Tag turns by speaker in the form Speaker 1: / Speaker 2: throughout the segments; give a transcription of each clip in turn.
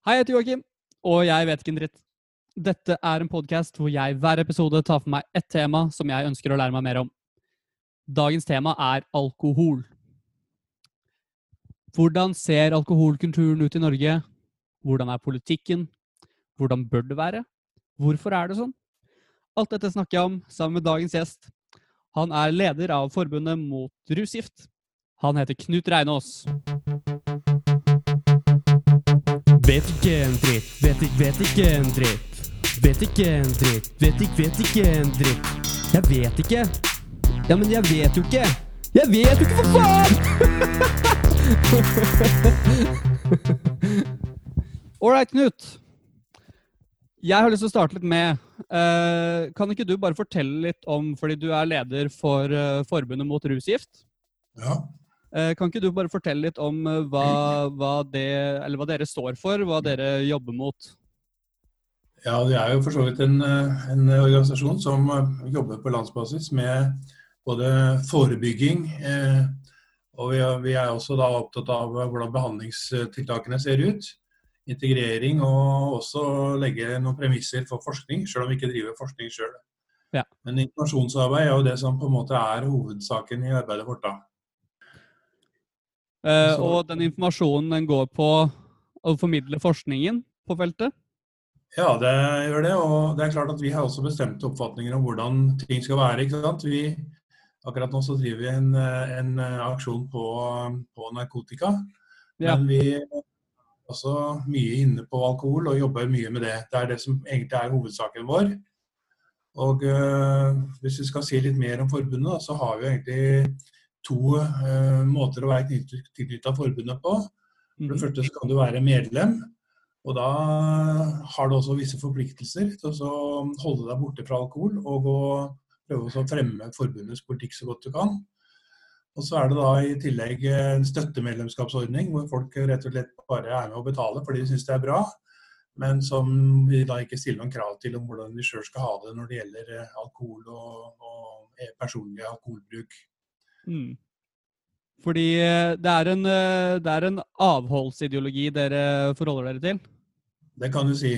Speaker 1: Hei, jeg heter Joakim, og jeg vet ikke en dritt. Dette er en podkast hvor jeg hver episode tar for meg ett tema som jeg ønsker å lære meg mer om. Dagens tema er alkohol. Hvordan ser alkoholkulturen ut i Norge? Hvordan er politikken? Hvordan bør det være? Hvorfor er det sånn? Alt dette snakker jeg om sammen med dagens gjest. Han er leder av Forbundet mot rusgift. Han heter Knut Reinås. Vet ikke en dritt, vet ikke, vet ikke en dritt. Vet ikke en dritt, vet ikke, vet ikke en dritt. Jeg vet ikke. Ja, men jeg vet jo ikke. Jeg vet jo ikke, for faen! Ålreit, Knut. Jeg har lyst til å starte litt med uh, Kan ikke du bare fortelle litt om, fordi du er leder for uh, Forbundet mot rusgift
Speaker 2: Ja.
Speaker 1: Eh, Kan ikke du bare fortelle litt om eh, hva, hva, det, eller hva dere står for, hva dere jobber mot?
Speaker 2: ja, det er jo for så vidt en, eh, en organisasjon som jobber på landsbasis med både forebygging eh, og vi er, vi er også da opptatt av hvordan behandlingstiltakene ser ut. Integrering og også legge noen premisser for forskning, selv om vi ikke driver forskning sjøl.
Speaker 1: Ja.
Speaker 2: Men informasjonsarbeid er jo det som på en måte er hovedsaken i arbeidet vårt. da.
Speaker 1: Eh, og den informasjonen den går på å formidle forskningen på feltet?
Speaker 2: Ja, det gjør det. Og det er klart at vi har også bestemte oppfatninger om hvordan ting skal være. ikke sant? Vi, akkurat nå så driver vi en, eh, en eh, aksjon på, på narkotika.
Speaker 1: Ja.
Speaker 2: Men vi er også mye inne på alkohol og jobber mye med det. Det er det som egentlig er hovedsaken vår. Og øh, hvis vi skal si litt mer om forbundet, så har vi egentlig to uh, måter å være tilknytta forbundet på. For det
Speaker 1: Mhm.
Speaker 2: første så kan du være medlem, og da har du også visse forpliktelser til å holde deg borte fra alkohol og å prøve å fremme forbundets politikk så godt du kan. Og så er det da i tillegg en støttemedlemskapsordning hvor folk rett og slett bare er med å betale fordi de syns det er bra, men som vi da ikke stiller noen krav til om hvordan de sjøl skal ha det når det gjelder eh, alkohol og, og eh, personlig alkoholbruk.
Speaker 1: Mm. Fordi eh, det er, en, eh, det er en avholdsideologi dere forholder dere til?
Speaker 2: Det kan du si.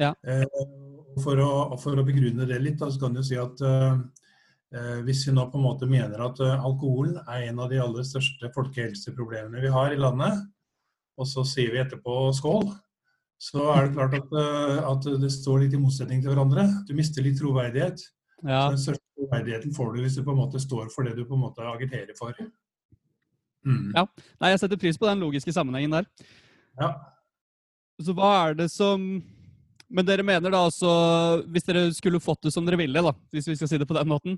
Speaker 1: Ja.
Speaker 2: Eh, for, å, for å begrunne det litt, så kan du si at hvis vi nå på en måte mener at alkohol er en av de aller største folkehelseproblemene vi har i landet, og så sier vi etterpå skål, så er det klart at, at det står litt i motsetning til hverandre. Du mister litt troverdighet.
Speaker 1: Ja.
Speaker 2: Den største troverdigheten får du hvis du på en måte står for det du på en måte agiterer for. Mm.
Speaker 1: Ja. Nei, jeg setter pris på den logiske sammenhengen der.
Speaker 2: Ja.
Speaker 1: Så hva er det som Men dere mener da altså Hvis dere skulle fått det som dere ville, da, hvis vi skal si det på den måten,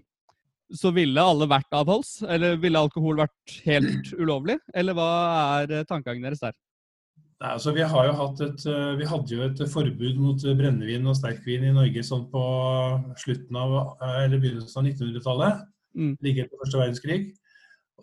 Speaker 1: så ville alle vært avholds? Eller ville alkohol vært helt ulovlig? Eller hva er tankegangen deres der?
Speaker 2: Nei, altså vi, har jo hatt et, eh, vi hadde jo et forbud mot brennevin og sterkvin i Norge sånn på slutten av, eh, eller begynnelsen av 1900-tallet,
Speaker 1: Mm.
Speaker 2: like etter første verdenskrig.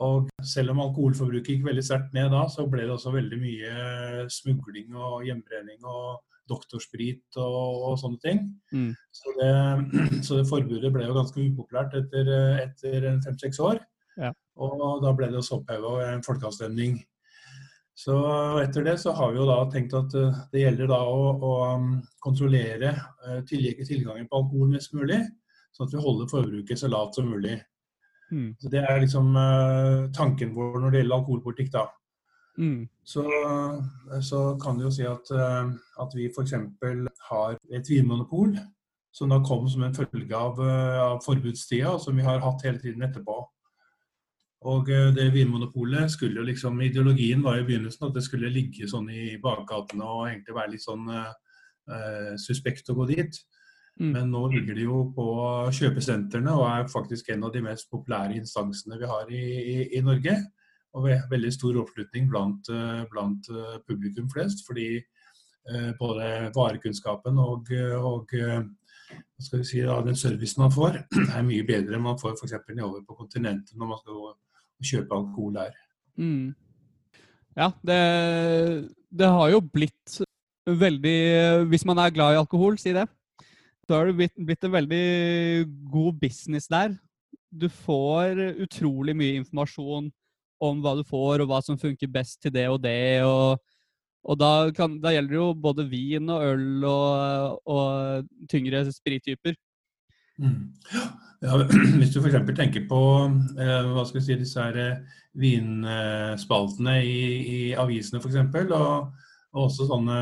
Speaker 2: Og selv om alkoholforbruket gikk veldig sterkt ned da, så ble det også veldig mye smugling og hjemmebrenning og doktorsprit og, og sånne ting.
Speaker 1: Mm.
Speaker 2: Så, det, så det forbudet ble jo ganske upopulært etter, etter fem-seks år.
Speaker 1: Ja.
Speaker 2: Og da ble det også oppheva en folkeavstemning. Så etter det så har vi jo da tenkt at eh, det gjelder da å, å um, kontrollere eh, tilgangen på alkohol mest mulig, sånn at vi holder forbruket så lavt som mulig.
Speaker 1: Mm.
Speaker 2: Så Det er liksom eh, tanken vår når det gjelder alkoholpolitikk. da.
Speaker 1: Mm.
Speaker 2: Så, så kan du jo si at, at vi f.eks. har et vinmonopol som da kom som en følge av, av forbudstida, og som vi har hatt hele tiden etterpå. Og eh, det vinmonopolet skulle jo liksom Ideologien var i begynnelsen at det skulle ligge sånn i bakgatene og egentlig være litt sånn eh, eh, suspekt å gå dit.
Speaker 1: Mm.
Speaker 2: Men nå ligger det jo på kjøpesentrene og er faktisk en av de mest populære instansene vi har i, i, i Norge. Og ve veldig stor oppslutning blant, eh, blant publikum flest. Fordi eh, både varekunnskapen og, og hva skal vi si, da, den servicen man får, er mye bedre enn man får f.eks. nedover på kontinentet når man skal gå og kjøpe alkohol der.
Speaker 1: Mm. Ja, det, det har jo blitt veldig Hvis man er glad i alkohol, si det, så har det blitt, blitt en veldig god business der. Du får utrolig mye informasjon om hva du får, og hva som funker best til det og det. og Og da, kan, da gjelder det jo både vin og øl og, og tyngre sprittyper.
Speaker 2: Mm. Ja, hvis du f.eks. tenker på eh, hva skal vi si, disse her eh, vinspaltene i, i avisene f.eks., og, og også sånne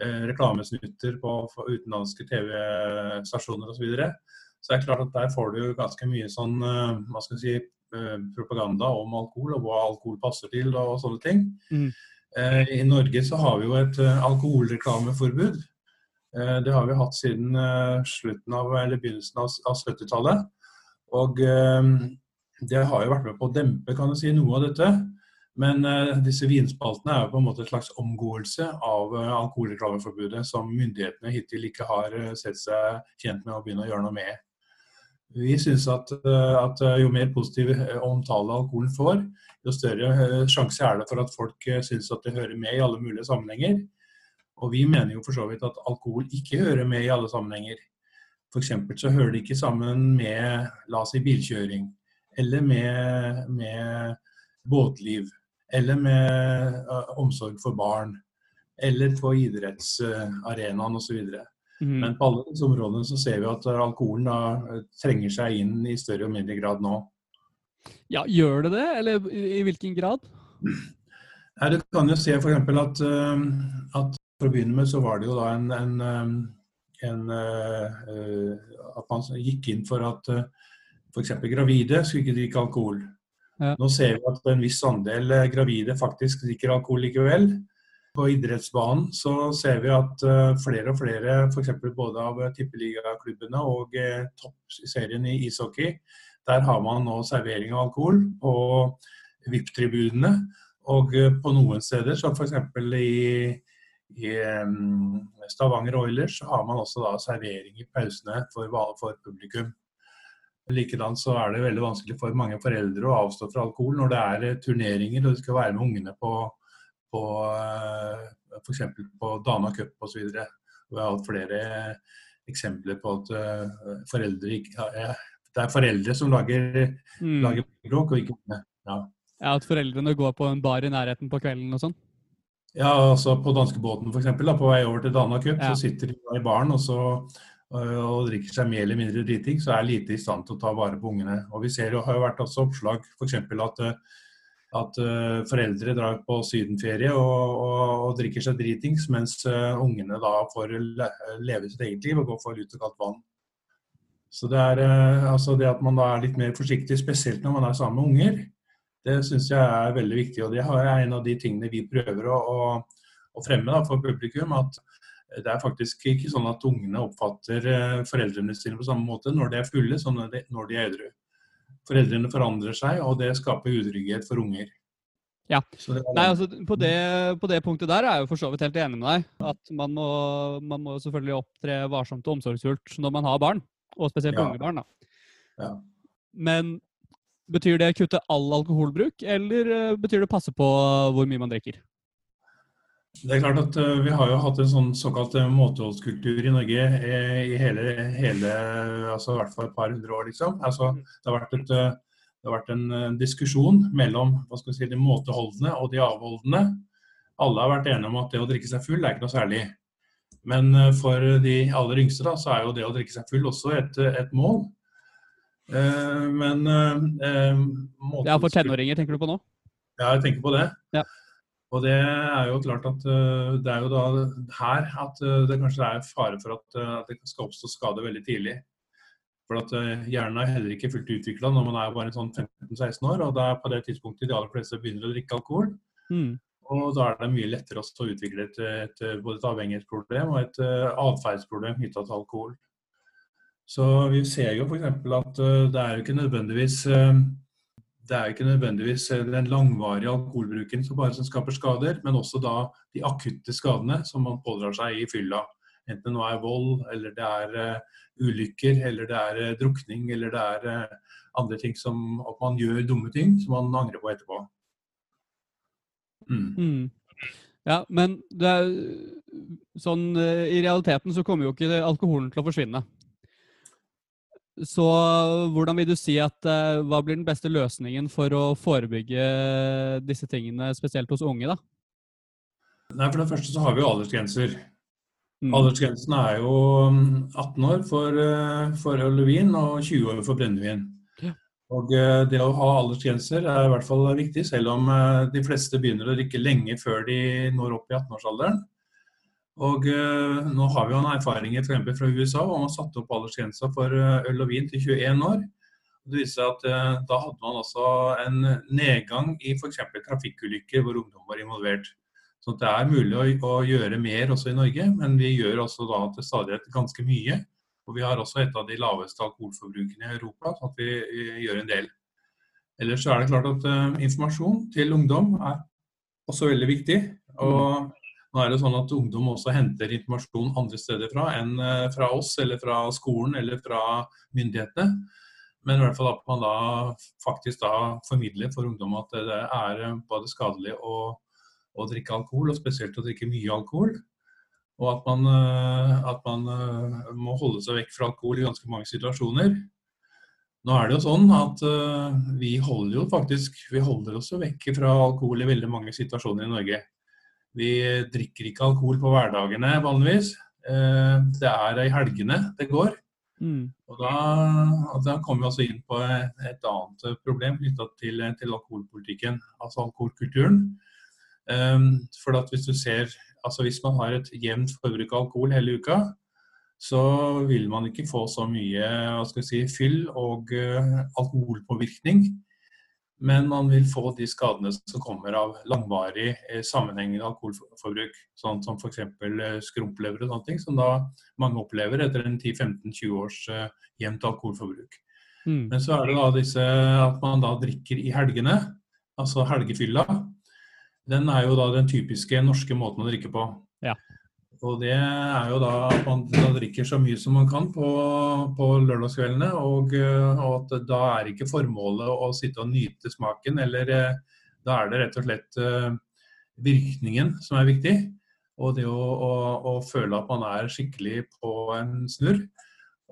Speaker 2: eh, reklamesnutter på utenlandske TV-stasjoner osv., så, videre, så er det klart at der får du ganske mye sånn eh, hva skal vi si, propaganda om alkohol, og hva alkohol passer til og sånne ting.
Speaker 1: Mm.
Speaker 2: Eh, I Norge så har vi jo et alkoholreklameforbud. Det har vi hatt siden slutten av, eller begynnelsen av 70-tallet. Og det har jo vært med på å dempe kan du si, noe av dette. Men disse vinspaltene er jo på en måte et slags omgåelse av alkoholreklameforbudet som myndighetene hittil ikke har sett seg tjent med å begynne å gjøre noe med. Vi syns at, at, jo mer positiv omtale alkoholen får, jo større sjanse er det for at folk syns at det hører med i alle mulige sammenhenger. Og vi mener jo for så vidt at alkohol ikke hører med i alle sammenhenger. F.eks. så hører det ikke sammen med la oss si bilkjøring, eller med, med båtliv, eller med uh, omsorg for barn, eller på idrettsarenaen osv. Mm. Men på alle disse områdene så ser vi at alkoholen da trenger seg inn i større og mindre grad nå.
Speaker 1: Ja, gjør det det, eller i hvilken grad?
Speaker 2: Nei, Du kan jo se f.eks. At, at for å begynne med så var det jo da en, en, en At man gikk inn for at f.eks. gravide skulle ikke drikke alkohol. Ja. Nå ser vi at en viss andel gravide faktisk drikker alkohol likevel. På idrettsbanen så ser vi at flere og flere, f.eks. både av tippeligaklubbene og toppserien i ishockey, der har man nå servering av alkohol på VIP-tribunene. Og på noen steder, som f.eks. i i Stavanger Oilers så har man også da servering i pausene for, for publikum. Likedan så er det veldig vanskelig for mange foreldre å avstå fra alkohol når det er eh, turneringer og du skal være med ungene på, på eh, f.eks. på Dana Cup osv. Vi har hatt flere eksempler på at eh, foreldre ikke Det er foreldre som lager, mm. lager bråk, og ikke ungene. Ja.
Speaker 1: ja, at foreldrene går på en bar i nærheten på kvelden og sånn?
Speaker 2: Ja, altså På danskebåten f.eks. På vei over til Dana Cup, ja. så sitter de i baren og, så, og drikker seg mer eller mindre driting, så er lite i stand til å ta vare på ungene. Og Vi ser jo, har jo vært også oppslag f.eks. at, at foreldre drar på sydenferie og, og, og drikker seg dritings, mens ungene da får leve sitt eget liv og gå for lut og kaldt vann. Så det er altså det at man da er litt mer forsiktig, spesielt når man er sammen med unger, det syns jeg er veldig viktig. Og det er en av de tingene vi prøver å, å, å fremme da, for publikum. At det er faktisk ikke sånn at ungene oppfatter eh, foreldrene sine på samme måte når de er fulle, som når de, når de er edru. Foreldrene forandrer seg, og det skaper utrygghet for unger.
Speaker 1: Ja. Nei, altså, på, det, på, det, punktet der er jeg jo for så vidt helt enig med deg. At man må, man må selvfølgelig opptre varsomt og omsorgsfullt når man har barn. Og spesielt ja. unge barn. Da. Ja. Men Betyr det kutte all alkoholbruk, eller eh, betyr det passe på hvor mye man drikker?
Speaker 2: Det er klart at uh, Vi har jo hatt en sånn såkalt måteholdskultur i Norge i hele, hele, altså i hvert fall et par hundre år. liksom. Altså, det, har vært et, det har vært en diskusjon mellom hva skal vi si, de måteholdne og de avholdende. Alle har vært enige om at det å drikke seg full er ikke noe særlig. Men for de aller yngste da, så er jo det å drikke seg full også et, et mål. Eh, men eh,
Speaker 1: Ja, for tenåringer tenker du på nå?
Speaker 2: Ja, jeg tenker på det.
Speaker 1: Ja.
Speaker 2: Og det er jo klart at eh, det er jo da her at det kanskje er fare for at, at det skal oppstå skade veldig tidlig. For at Hjernen er heller ikke fullt utvikla når man er bare sånn 15-16 år. Og det er på det tidspunktet de aller fleste begynner å drikke alkohol.
Speaker 1: Mm.
Speaker 2: Og da er det mye lettere å utvikle et, et, både et avhengighetsproblem og et atferdsproblem knytta til alkohol. Så vi ser jo f.eks. at eh, det er jo ikke nødvendigvis eh, det er ikke nødvendigvis eh, den langvarige alkoholbruken som bare som skaper skader, men også da de akutte skadene som man pådrar seg i fylla. Enten det er vold, eller det er ulykker, eller det er drukning, eller det er andre ting som at man gjør dumme ting som man angrer på etterpå.
Speaker 1: Mm. Mm. Ja, men er, sånn i realiteten så kommer jo ikke alkoholen til å forsvinne. Så hvordan vil du si at uh, Hva blir den beste løsningen for å forebygge disse tingene, spesielt hos unge? da?
Speaker 2: Nei, For det første så har vi jo aldersgrenser.
Speaker 1: Mm.
Speaker 2: Aldersgrensen er jo 18 år for, eh, for øl og vin og 20 år for brennevin.
Speaker 1: Ja.
Speaker 2: Og eh, det å ha aldersgrenser er i hvert fall viktig, selv om eh, de fleste begynner å drikke lenge før de når opp i 18-årsalderen. Og nå har vi jo en erfaring fra USA hvor man satte opp aldersgrensa for øl og vin til 21 år. Det viser seg at Da hadde man også en nedgang i f.eks. trafikkulykker hvor ungdom var involvert. Så det er mulig å, å, gjøre mer også i Norge, men vi gjør også da til stadighet ganske mye. Og vi har også et av de laveste alkoholforbrukene i Europa, så vi, vi gjør en del. Ellers er det klart at uh, informasjon til ungdom er også veldig viktig. Og nå er det sånn at ungdom også henter informasjon andre steder fra enn uh, fra oss, eller fra skolen eller fra myndighetene. Men i hvert fall at man da faktisk da formidler for ungdom at det er både skadelig å, å drikke alkohol, og spesielt å drikke mye alkohol. Og at man, eh, at man, eh, må holde seg vekk fra alkohol i ganske mange situasjoner. Nå er det jo sånn at vi holder jo faktisk vi holder oss jo vekk fra alkohol i veldig mange situasjoner i Norge. Vi drikker ikke alkohol på hverdagene vanligvis. Uh, det er i helgene det går. Mm. Og da, da, kommer vi altså inn på et annet problem knytta til, til, alkoholpolitikken, altså alkoholkulturen. Um, for at hvis du ser, altså hvis man har et jevnt forbruk av alkohol hele uka, så vil man ikke få så mye hva skal si, fyll og uh, alkoholpåvirkning. Men man vil få de skadene som kommer av langvarig eh, sammenhengende alkoholforbruk. Sånn som f.eks. Eh, skrumplever og sånne ting, som da mange opplever etter en 10-15-20 års eh, jevnt alkoholforbruk. Mm. Men så er det da disse at man da drikker i helgene, altså helgefylla den er jo da den typiske norske måten å drikke på.
Speaker 1: Ja.
Speaker 2: Og det er jo da at man da drikker så mye som man kan på, på lørdagskveldene. Og, og, at da er ikke formålet å sitte og nyte smaken, eller eh, da er det rett og slett uh, virkningen som er viktig. Og det å, å, å, føle at man er skikkelig på en snurr.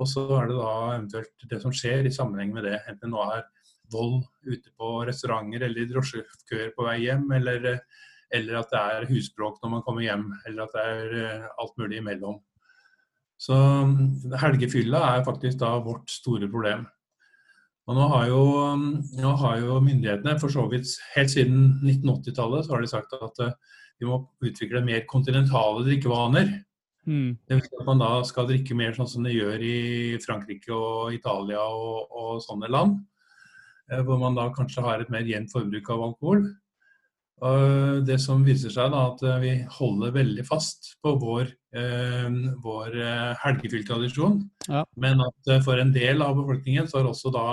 Speaker 2: Og så er det da eventuelt det som skjer i sammenheng med det. Enten det nå er vold ute på restauranter eller drosjekøer på vei hjem, eller, eller, at det er husbråk når man kommer hjem, eller at det er eh, alt mulig imellom. Så helgefylla er faktisk da vårt store problem. Og nå har, jo, nå har jo myndighetene, for så vidt helt siden 1980-tallet, så har de sagt at eh, vi må utvikle mer kontinentale drikkevaner. Mm. Det vil si at man da skal drikke mer sånn som de gjør i Frankrike og Italia og, og sånne land. Eh, hvor man da kanskje har et mer jevnt forbruk av alkohol. Og det som viser seg da at eh, vi holder veldig fast på vår, eh, vår eh, helgefylltradisjon, ja. men at for en del av befolkningen så har også da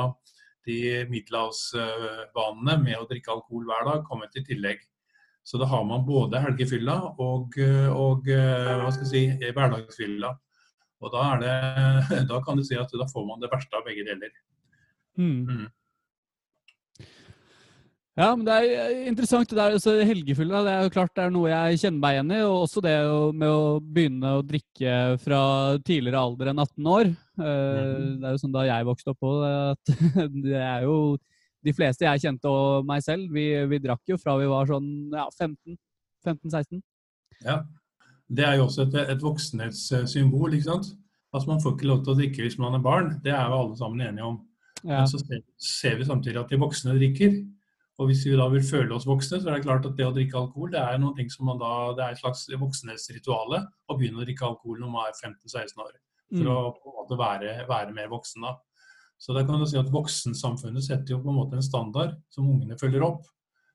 Speaker 2: de middelhavsvanene med å drikke alkohol hver dag kommet i tillegg. Så da har man både helgefylla og, og hva skal jeg si, hverdagsfylla. Og da, det, da kan du si at da får man det verste av begge deler. Mm. Mm.
Speaker 1: Ja, men det er eh, interessant. det der, altså, Helgefylla det er jo klart det er noe jeg kjenner meg igjen i. Og også det med å begynne å drikke fra tidligere alder enn 18 år. Eh, det er jo sånn da jeg vokste opp òg, at det er jo de fleste jeg kjente og meg selv, vi, vi drakk jo fra vi var sånn ja, 15-16.
Speaker 2: Ja. Det er jo også et, et voksenhetssymbol, ikke sant. Altså Man får ikke lov til å drikke hvis man er barn, det er jo alle sammen enige om. Ja. Men så ser, ser vi samtidig at de voksne drikker. Og hvis vi da vil føle oss voksne, så er det klart at det å drikke alkohol det er noe som man da, det er et slags voksenhetsrituale å begynne å drikke alkohol når man er 15-16 år. For mm. å på en måte være, være, mer voksen da. Så da kan du si at Voksensamfunnet setter jo på en måte en standard som ungene følger opp.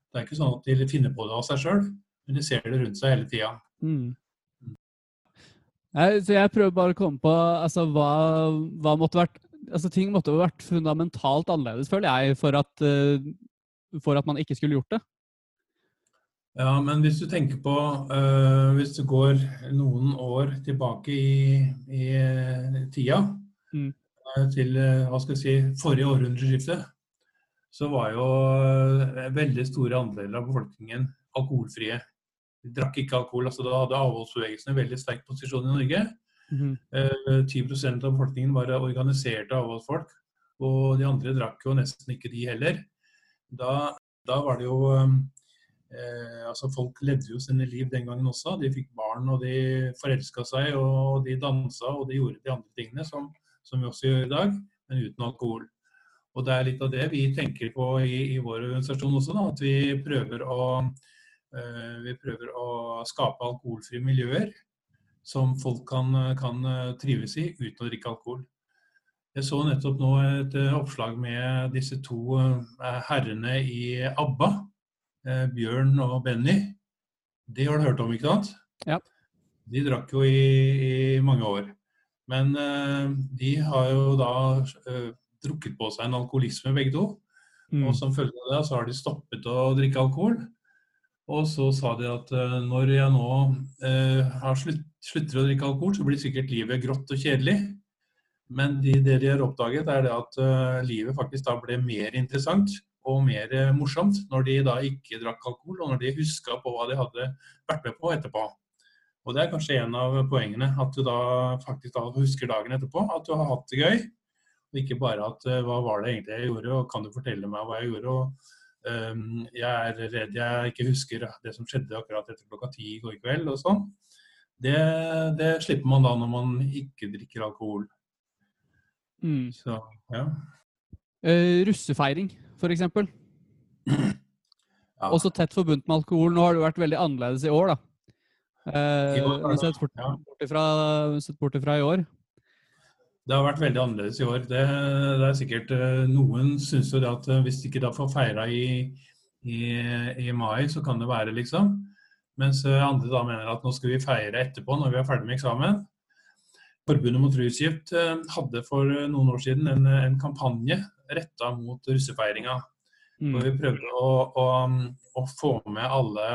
Speaker 2: Det er ikke sånn at de finner på det av seg sjøl, men de ser det rundt seg hele tida. Mm.
Speaker 1: Så jeg prøver bare å komme på altså, hva, hva måtte vært altså, Ting måtte ha vært fundamentalt annerledes, føler jeg, for at uh, for at man ikke skulle gjort det?
Speaker 2: Ja, men hvis du tenker på øh, Hvis du går noen år tilbake i, i tida, mm. Eh, til eh, hva skal jeg si, forrige århundreskifte, så var jo veldig store andeler av befolkningen alkoholfrie. De drakk ikke alkohol. altså Da hadde avholdsbevegelsen en veldig sterk posisjon i Norge. Mm Uh, 10 av befolkningen var organiserte avholdsfolk, og de andre drakk jo nesten ikke de heller da, da var det jo eh, altså Folk levde jo sine liv den gangen også. De fikk barn, og de forelska seg, og de dansa, og de gjorde de andre tingene som, som vi også gjør i dag, men uten alkohol. Og det er litt av det vi tenker på i, i vår organisasjon også, da, at vi prøver å, eh, vi prøver å skape alkoholfrie miljøer som folk kan, kan trives i uten å drikke alkohol. Jeg så nettopp nå et eh, oppslag med disse to eh, herrene i ABBA, eh, Bjørn og Benny. Det har du hørt om, ikke sant?
Speaker 1: Ja.
Speaker 2: De drakk jo i, i mange år. Men de har jo da drukket på seg en alkoholisme, begge to. Mm. Og som følge av det så har de stoppet å drikke alkohol. Og så sa de at når jeg nå uh, slutt, slutter å drikke alkohol, så blir sikkert livet grått og kjedelig. Men de, det de har oppdaget, er at uh, livet faktisk da ble mer interessant og mer uh, morsomt når de da ikke drakk alkohol, og når de huska på hva de hadde vært med på etterpå. Og Det er kanskje en av poengene, at du da faktisk da husker dagen etterpå. At du har hatt det gøy. Og ikke bare at uh, hva var det egentlig jeg gjorde, og kan du fortelle meg hva jeg gjorde. og um, Jeg er redd jeg ikke husker det som skjedde akkurat etter klokka ti i går kveld og sånn. Det, det slipper man da når man ikke drikker alkohol.
Speaker 1: Mm.
Speaker 2: Så, ja.
Speaker 1: Uh, russefeiring, f.eks. Ja. Også tett forbundet med alkohol. Nå har det vært veldig annerledes i år, da. Uh, år, sett, bort, ja. bort ifra, sett bort ifra i år.
Speaker 2: Det har vært veldig annerledes i år. Det, det er sikkert uh, Noen syns jo det at hvis de ikke da får feira i, i, i, mai, så kan det være, liksom. Mens andre da mener at nå skal vi feire etterpå, når vi er ferdig med eksamen. Forbundet mot rusgift eh, hadde for eh, noen år siden en, eh, en kampanje retta mot russefeiringa. Mm. Hvor vi prøvde å, å, å, få med alle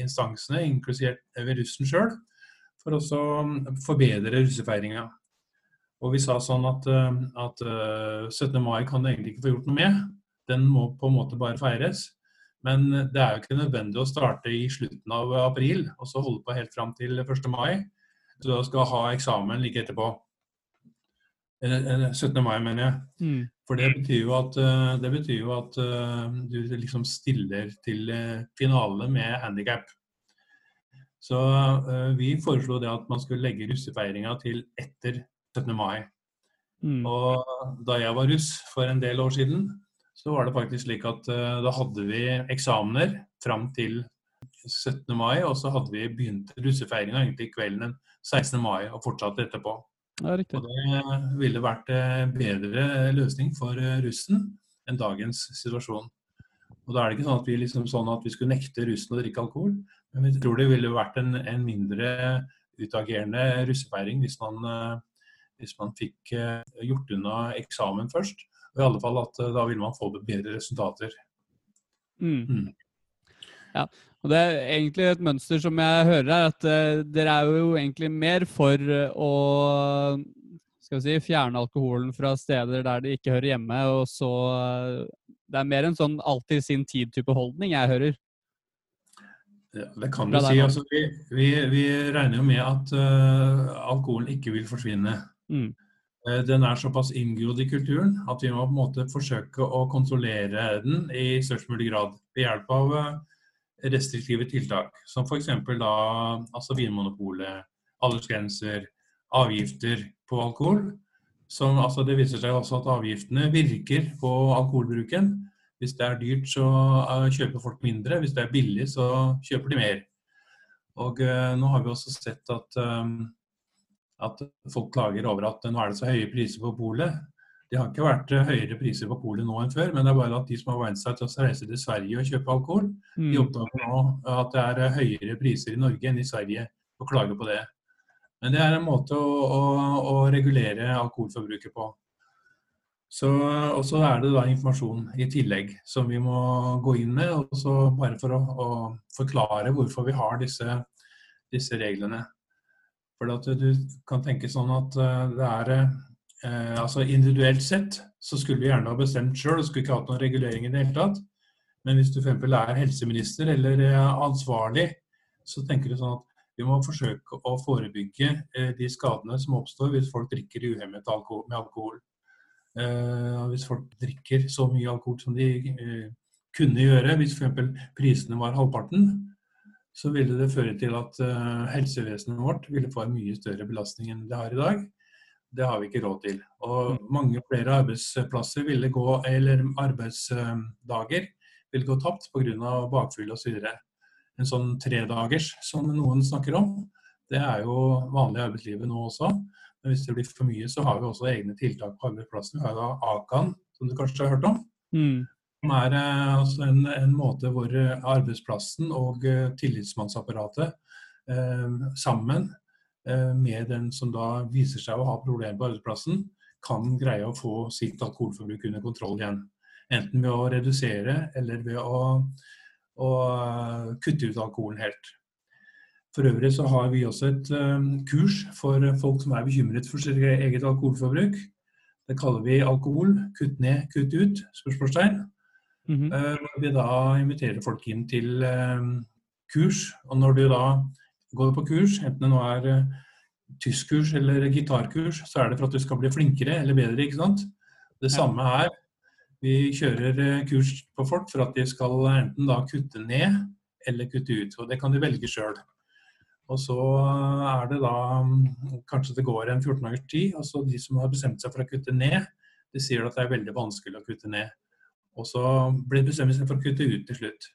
Speaker 2: instansene, inkludert russen sjøl, for å forbedre russefeiringa. Og vi sa sånn at, at 17. mai kan du egentlig ikke få gjort noe med. Den må på en måte bare feires. Men det er jo ikke nødvendig å starte i slutten av april og så holde på helt fram til 1. mai du da skal ha eksamen like etterpå. 17. mai, mener jeg. Mm. For det betyr jo at, eh, det betyr jo at eh, du liksom stiller til eh, finale med handikap. Så vi foreslo det at man skulle legge russefeiringa til etter 17. mai. Mm. Og da jeg var russ for en del år siden, så var det faktisk slik at da hadde vi eksamener fram til 17. mai, og så hadde vi begynt russefeiringa egentlig kvelden den 16. mai og fortsatte etterpå.
Speaker 1: Ja,
Speaker 2: og det ville vært en bedre løsning for eh, russen enn dagens situasjon. Og Da er det ikke sånn at vi, liksom, sånn at vi skulle nekte russen å drikke alkohol, men vi tror det ville vært en, en mindre utagerende russefeiring hvis man, eh, hvis man fikk eh, gjort unna eksamen først. Og i alle fall at da ville man få bedre resultater.
Speaker 1: Mm. Mm. Ja, og Det er egentlig et mønster som jeg hører her, at uh, dere er jo egentlig mer for uh, å skal vi si, fjerne alkoholen fra steder der de ikke hører hjemme. og så uh, Det er mer en sånn alltid sin tid-type holdning jeg hører.
Speaker 2: Ja, det kan du si. Altså, vi, vi, vi, regner jo med at alkoholen ikke vil forsvinne. Mm. Den er såpass inngrodd i kulturen at vi må på en måte forsøke å kontrollere den i størst mulig grad ved hjelp av restriktive tiltak, som f.eks. da altså Vinmonopolet, aldersgrenser, avgifter på alkohol. Som, altså det viser seg også at avgiftene virker på alkoholbruken. Hvis det er dyrt, så uh, kjøper folk mindre. Hvis det er billig, så kjøper de mer. Og uh, nå har vi også sett at, um, at folk klager over at nå er det så høye priser på polet. Det har ikke vært eh, høyere priser på polet nå enn før, men det er bare at de som har vent seg til å reise til Sverige og kjøpe alkohol, mm. de oppdager nå at det er eh, høyere priser i Norge enn i Sverige, og klager på det. Men det er en måte å, å, å regulere alkoholforbruket på. Så, og så er det da informasjon i tillegg som vi må gå inn med, og så bare for å, å forklare hvorfor vi har disse, disse reglene. For at du kan tenke sånn at eh, det er eh, altså Individuelt sett så skulle vi gjerne ha bestemt sjøl, skulle ikke hatt noen regulering i det hele tatt. Men hvis du f.eks. er helseminister eller eh, ansvarlig, så tenker du sånn at vi må forsøke å forebygge eh, de skadene som oppstår hvis folk drikker uhemmet alkohol, med alkohol. Eh, hvis folk drikker så mye alkohol som de eh, kunne gjøre hvis f.eks. prisene var halvparten, så ville det føre til at uh, helsevesenet vårt ville få en mye større belastning enn det har i dag. Det har vi ikke råd til. Og mm. mange flere arbeidsplasser ville gå, eller arbeidsdager ville gå tapt pga. bakfugl osv. En sånn tredagers som noen snakker om, det er jo vanlig i arbeidslivet nå også. Men hvis det blir for mye, så har vi også egne tiltak på arbeidsplassen. Vi har da AKAN, som du kanskje har hørt om. Mm. Som er eh, altså en, en, måte hvor eh, arbeidsplassen og eh, tillitsmannsapparatet eh, sammen med den som da viser seg å ha problemer på arbeidsplassen, kan greie å få sitt alkoholforbruk under kontroll igjen. Enten ved å redusere eller ved å, å kutte ut alkoholen helt. For øvrig så har vi også et kurs for folk som er bekymret for sitt eget alkoholforbruk. Det kaller vi alkohol kutt ned, kutt ut? spørsmålstegn. Mm -hmm. vi da inviterer folk inn til kurs. Og når du da går på kurs, enten det nå er tyskkurs eller gitarkurs, så er det for at du skal bli flinkere eller bedre. ikke sant? Det samme her. Vi kjører kurs på folk for at de skal enten da kutte ned eller kutte ut. Og det kan de velge sjøl. Og så er det da Kanskje det går en 14 dagers tid. og så De som har bestemt seg for å kutte ned, de sier at det er veldig vanskelig å kutte ned. Og så blir det bestemt seg for å kutte ut til slutt.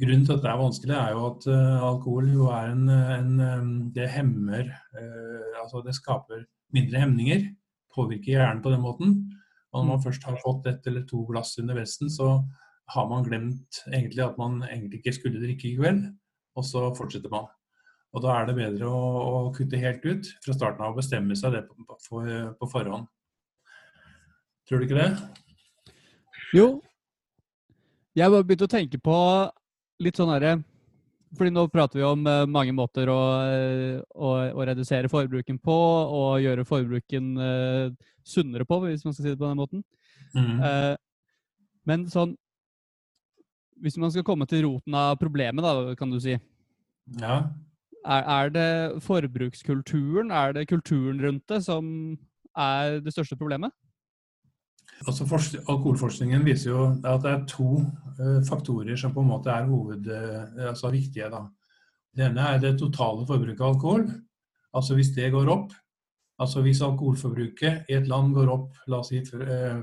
Speaker 2: Grunnen til at det er vanskelig, er jo at uh, alkohol jo er en, en, Det hemmer uh, Altså det skaper mindre hemninger. Påvirker hjernen på den måten. Og når man mm. først har fått ett eller to glass under vesten, så har man glemt egentlig at man egentlig ikke skulle drikke i kveld. Og så fortsetter man. Og da er det bedre å, å kutte helt ut fra starten av og bestemme seg det på, på, på, forhånd. Tror du ikke det?
Speaker 1: Jo. Jeg bare begynte å tenke på litt sånn herre fordi nå prater vi om uh, mange måter å, uh, å, å, redusere forbruken på, og gjøre forbruken uh, sunnere på, hvis man skal si det på den måten. Mm. men sånn Hvis man skal komme til roten av problemet, da, kan du si.
Speaker 2: Ja.
Speaker 1: Er, er, det forbrukskulturen, er det kulturen rundt det, som er det største problemet?
Speaker 2: Altså Alkoholforskningen viser jo at det er to uh, faktorer som på en måte er hoved, uh, altså viktige. Da. Det ene er det totale forbruket av alkohol. Altså hvis det går opp, altså hvis alkoholforbruket i et land går opp, la oss si uh,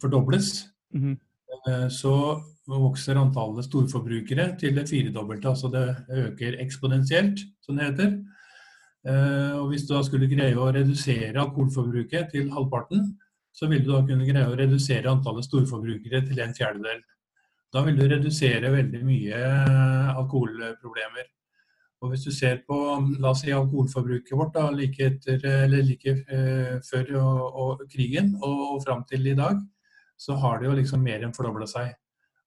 Speaker 2: fordobles, mm -hmm. så vokser antallet storforbrukere til det firedobbelte. Altså det øker eksponentielt, som det heter. Eh, og hvis du da skulle greie å redusere alkoholforbruket til halvparten, så vil du da kunne greie å redusere antallet storforbrukere til en fjerdedel. Da vil du redusere veldig mye alkoholproblemer. Og hvis du ser på la oss si, alkoholforbruket vårt da, like, etter, eller like eh, før og, og krigen og, og fram til i dag, så har det jo liksom mer enn fordobla seg.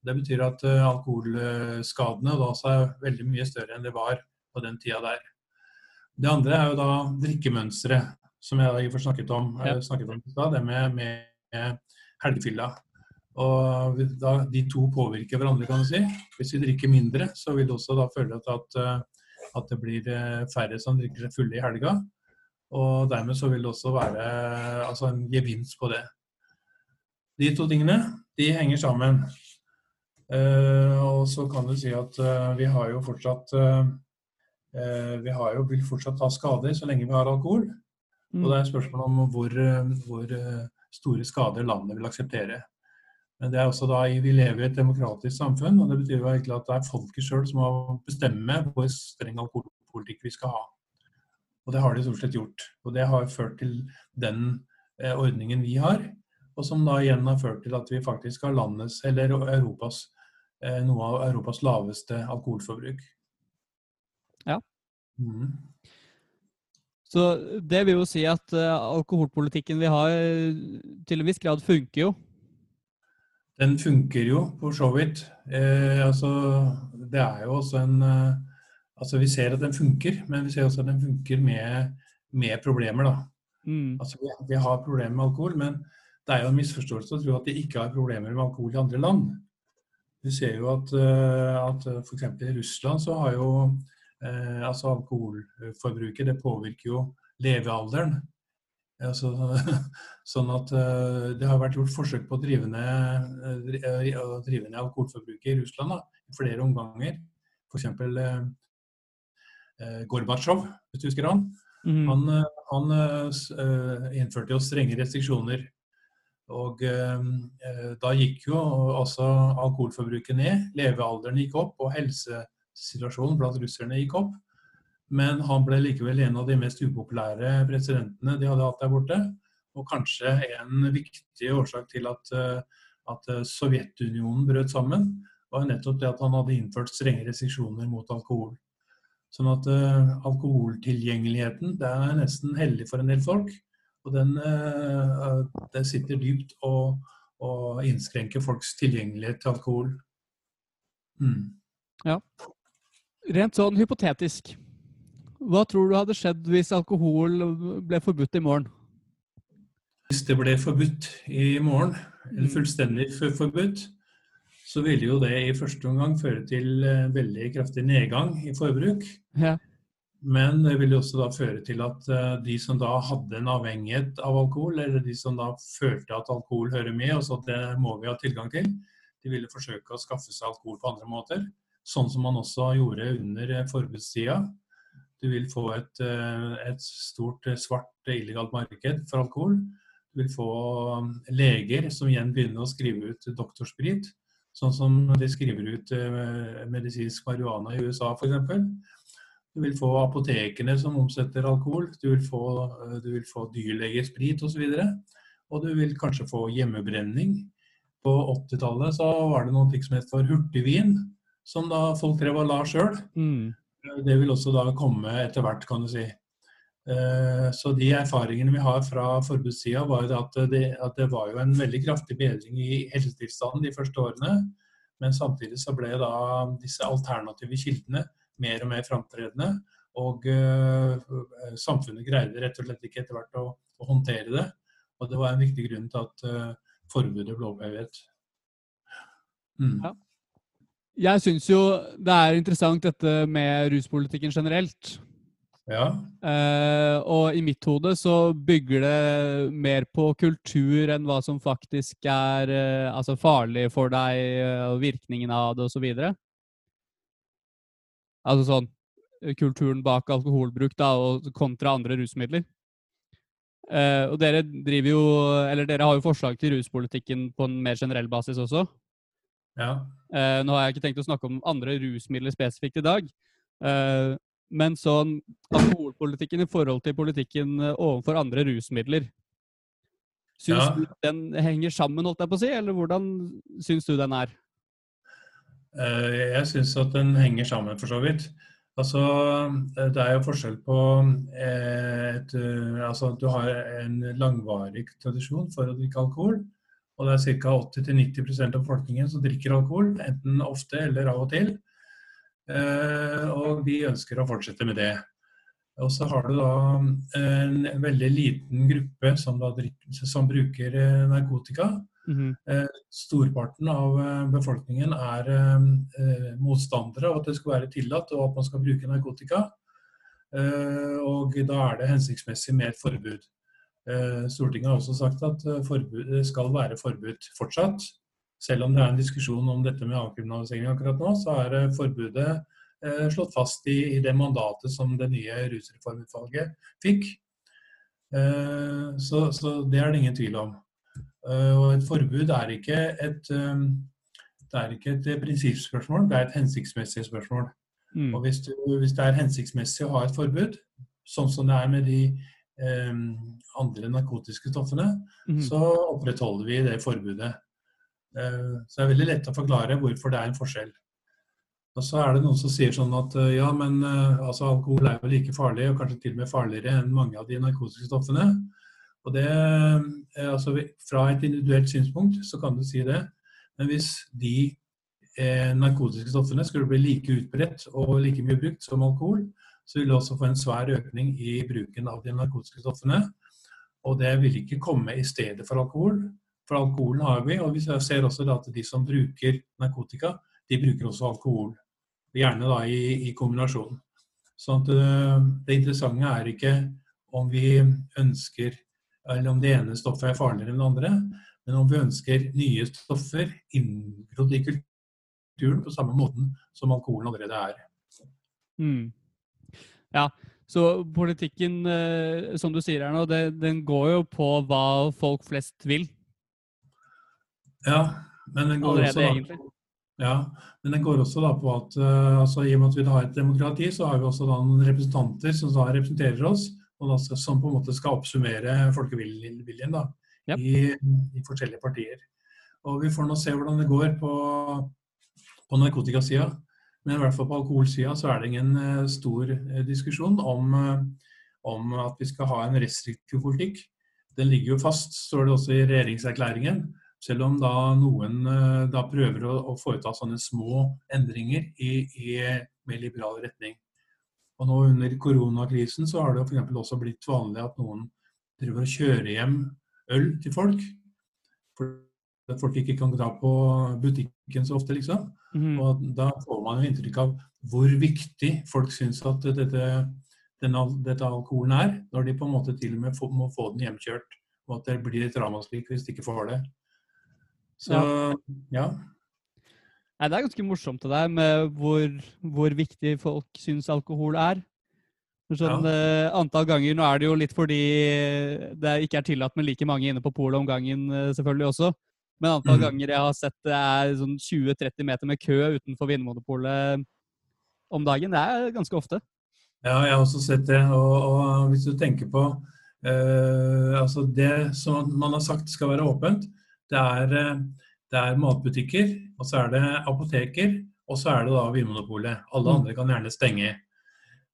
Speaker 2: Det betyr at uh, alkoholskadene da er veldig mye større enn det var på den tida der. Det andre er jo da drikkemønsteret, som jeg har snakket om, ja. snakket om da, det med, med helgefylla. Og da, De to påvirker hverandre, kan du si. Hvis vi drikker mindre, så vil det også da føle at, eh, at det blir eh, færre som drikker seg fulle i helga. Og dermed så vil det også være altså en gevinst på det. De to tingene de henger sammen. Uh, og så kan du si at uh, vi har jo fortsatt uh, Vi har jo, vil fortsatt ha skader så lenge vi har alkohol. Mm. Og det er spørsmål om hvor, hvor, store skader landet vil akseptere. Men det er også da, Vi lever i et demokratisk samfunn, og det betyr jo egentlig at det er folket sjøl som må bestemme hvor streng alkoholpolitikk vi skal ha. Og det har de stort sett gjort. Og det har ført til den ordningen vi har, og som da igjen har ført til at vi faktisk har landets, eller Europas Eh, noe av Europas laveste alkoholforbruk.
Speaker 1: Ja. Mm. Så det vil jo si at uh, alkoholpolitikken vi har, til en viss grad funker jo?
Speaker 2: Den funker jo, for så vidt. Eh, altså, det er jo også en uh, Altså, vi ser at den funker, men vi ser også at den funker med, med problemer, da. Mm. Altså, vi, vi, har problemer med alkohol, men det er jo en misforståelse å tro at de ikke har problemer med alkohol i andre land. Vi ser jo at, eh, at eh, f.eks. i Russland så har jo eh, altså alkoholforbruket det påvirker jo levealderen Altså, sånn at uh, det har vært gjort forsøk på å drive ned, uh, drive ned alkoholforbruket i Russland da, i flere omganger. F.eks. Eh, uh, Gorbatsjov, hvis du husker han. Mm. Han, han uh, innførte jo strenge restriksjoner. Og da gikk jo altså alkoholforbruket ned, levealderen gikk opp, og helsesituasjonen blant russerne gikk opp. Men han ble likevel en av de mest upopulære presidentene de hadde hatt der borte. Og kanskje en viktig årsak til at, eh, at eh, Sovjetunionen brøt sammen, var nettopp det at han hadde innført strenge restriksjoner mot alkohol. Sånn at uh, alkoholtilgjengeligheten det er nesten hellig for en del folk. Og den uh, det sitter dypt og, og innskrenker folks tilgjengelighet til alkohol.
Speaker 1: Mm. Ja. Rent sånn hypotetisk. Hva tror du hadde skjedd hvis alkohol ble forbudt i morgen?
Speaker 2: Hvis det ble forbudt i morgen, eller mm. fullstendig forbudt, så ville jo det i første omgang føre til eh, veldig kraftig nedgang i forbruk. Ja. Men det ville også da føre til at eh, de som da hadde en avhengighet av alkohol, eller de som da følte at alkohol hører med, og så at det må vi ha tilgang til, de ville forsøke å skaffe seg alkohol på andre måter. Sånn som man også gjorde under eh, forbudstida. Du vil få et, eh, et stort eh, svart illegalt marked for alkohol. Du vil få leger som igjen begynner å skrive ut doktorsprit, sånn som de skriver ut medisinsk marihuana i USA f.eks. Du vil få apotekene som omsetter alkohol, du vil få, du vil få dyrlegesprit osv. Og, og du vil kanskje få hjemmebrenning. På 80-tallet var det noe som het for hurtigvin, som da folk drev og la sjøl. Mm. Det vil også da komme etter hvert, kan du si. Eh, så de erfaringene vi har fra forbudssida, var at det, at det var jo en veldig kraftig bedring i helsetilstanden de første årene. Men samtidig så ble da disse alternative kildene mer og mer framtredende. Og uh, samfunnet greide rett og slett ikke etter hvert å, å, håndtere det. Og det var en viktig grunn til at uh, forbudet ble opphevet.
Speaker 1: Mm. Ja. Jeg syns jo det er interessant dette med ruspolitikken generelt.
Speaker 2: Ja.
Speaker 1: Uh, og i mitt hode så bygger det mer på kultur enn hva som faktisk er uh, altså farlig for deg, uh, og virkningen av det osv. Altså sånn kulturen bak alkoholbruk da, og kontra andre rusmidler. og dere driver jo Eller dere har jo forslag til ruspolitikken på en mer generell basis også.
Speaker 2: Ja.
Speaker 1: Uh, nå har jeg ikke tenkt å snakke om andre rusmidler spesifikt i dag. Uh, men sånn alkoholpolitikken i forhold til politikken eh, overfor andre rusmidler. Syns ja. du den henger sammen, holdt jeg på å si, eller hvordan syns du den er?
Speaker 2: Uh, jeg syns at den henger sammen, for så vidt. Altså, det er jo forskjell på et, altså, du har en langvarig tradisjon for å drikke alkohol, og det er ca. 80-90% av befolkningen som drikker alkohol, enten ofte eller av og til. Eh, og vi ønsker å fortsette med det. Og så har du da en veldig liten gruppe som, drikker, som bruker eh, narkotika. Mm -hmm. Storparten av befolkningen er motstandere av at det skal være tillatt og at man skal bruke narkotika. Og da er det hensiktsmessig med et forbud. Eh, Stortinget har også sagt at det skal være forbudt fortsatt. Selv om det er en diskusjon om dette med avkriminalisering akkurat nå, så er eh, forbudet slått fast i, i det mandatet som det nye rusreformutvalget fikk. Så, så, det er det ingen tvil om. Og et forbud er ikke et, det er ikke et prinsippspørsmål, det er et hensiktsmessig spørsmål. Mm. Og hvis, du, hvis, det er hensiktsmessig å ha et forbud, sånn som det er med de eh, andre narkotiske stoffene, mm. så opprettholder vi det forbudet. Eh, så det er veldig lett å forklare hvorfor det er en forskjell. Og så er det noen som sier sånn at eh, ja, men eh, altså, alkohol er jo like farlig, og kanskje til og med farligere enn mange av de narkotiske stoffene. Og det, altså, Fra et individuelt synspunkt så kan du si det. Men hvis de eh, narkotiske stoffene skulle bli like utbredt og like mye brukt som alkohol, så vil det også få en svær økning i bruken av de narkotiske stoffene. Og det vil ikke komme i stedet for alkohol. For alkoholen har vi, og vi ser også at de som bruker narkotika, de bruker også alkohol. Gjerne da i, i kombinasjon. Så det, det interessante er ikke om vi ønsker eller om det ene stoffet er farligere enn det andre. Men om vi ønsker nye stoffer inngrodd i kulturen på samme måten som alkoholen allerede er.
Speaker 1: Mm. Ja, så politikken, eh, som du sier her nå, det, den går jo på hva folk flest vil.
Speaker 2: Ja, men den går
Speaker 1: Allerede,
Speaker 2: også da,
Speaker 1: egentlig.
Speaker 2: ja, men den går også da på at uh, altså, i og med at vi har et demokrati, så har vi også da noen representanter som da representerer oss, og da, som på en måte skal oppsummere folkeviljen da,
Speaker 1: yep.
Speaker 2: i, i forskjellige partier. Og vi får nå se hvordan det går på, på narkotikasida. Men i hvert fall på alkoholsida så er det ingen eh, stor eh, diskusjon om, eh, om at vi skal ha en restriktiv politikk. Den ligger jo fast, står det også i regjeringserklæringen. Selv om da noen da prøver å, å foreta sånne små endringer i, i mer liberal retning. Og nå under koronakrisen så har det f.eks. også blitt vanlig at noen driver og kjører hjem øl til folk. For at folk ikke kan dra på butikken så ofte, liksom.
Speaker 1: Mhm.
Speaker 2: Og da får man jo inntrykk av hvor viktig folk syns at dette, denne, dette alkoholen er, når de på en måte til og med får, må få den hjemkjørt. Og at det blir et ramaskrik hvis de ikke får det. Så ja.
Speaker 1: Nei, det er ganske morsomt det der med hvor, hvor viktig folk syns alkohol er. Sånn, eh, antall ganger, Nå er det jo litt fordi det ikke er tillatt med like mange inne på polet om gangen, uh, selvfølgelig også. Men antall
Speaker 2: Mhm.
Speaker 1: ganger jeg har sett det er sånn 20-30 meter med kø utenfor Vinmonopolet om dagen, det er ganske ofte.
Speaker 2: Ja, jeg har også sett det. Og, og hvis du tenker på eh, altså Det som man har sagt skal være åpent, det er, eh, det er matbutikker, og så er det apoteker, og så er det da Vinmonopolet. Alle
Speaker 1: Mm.
Speaker 2: andre kan gjerne stenge.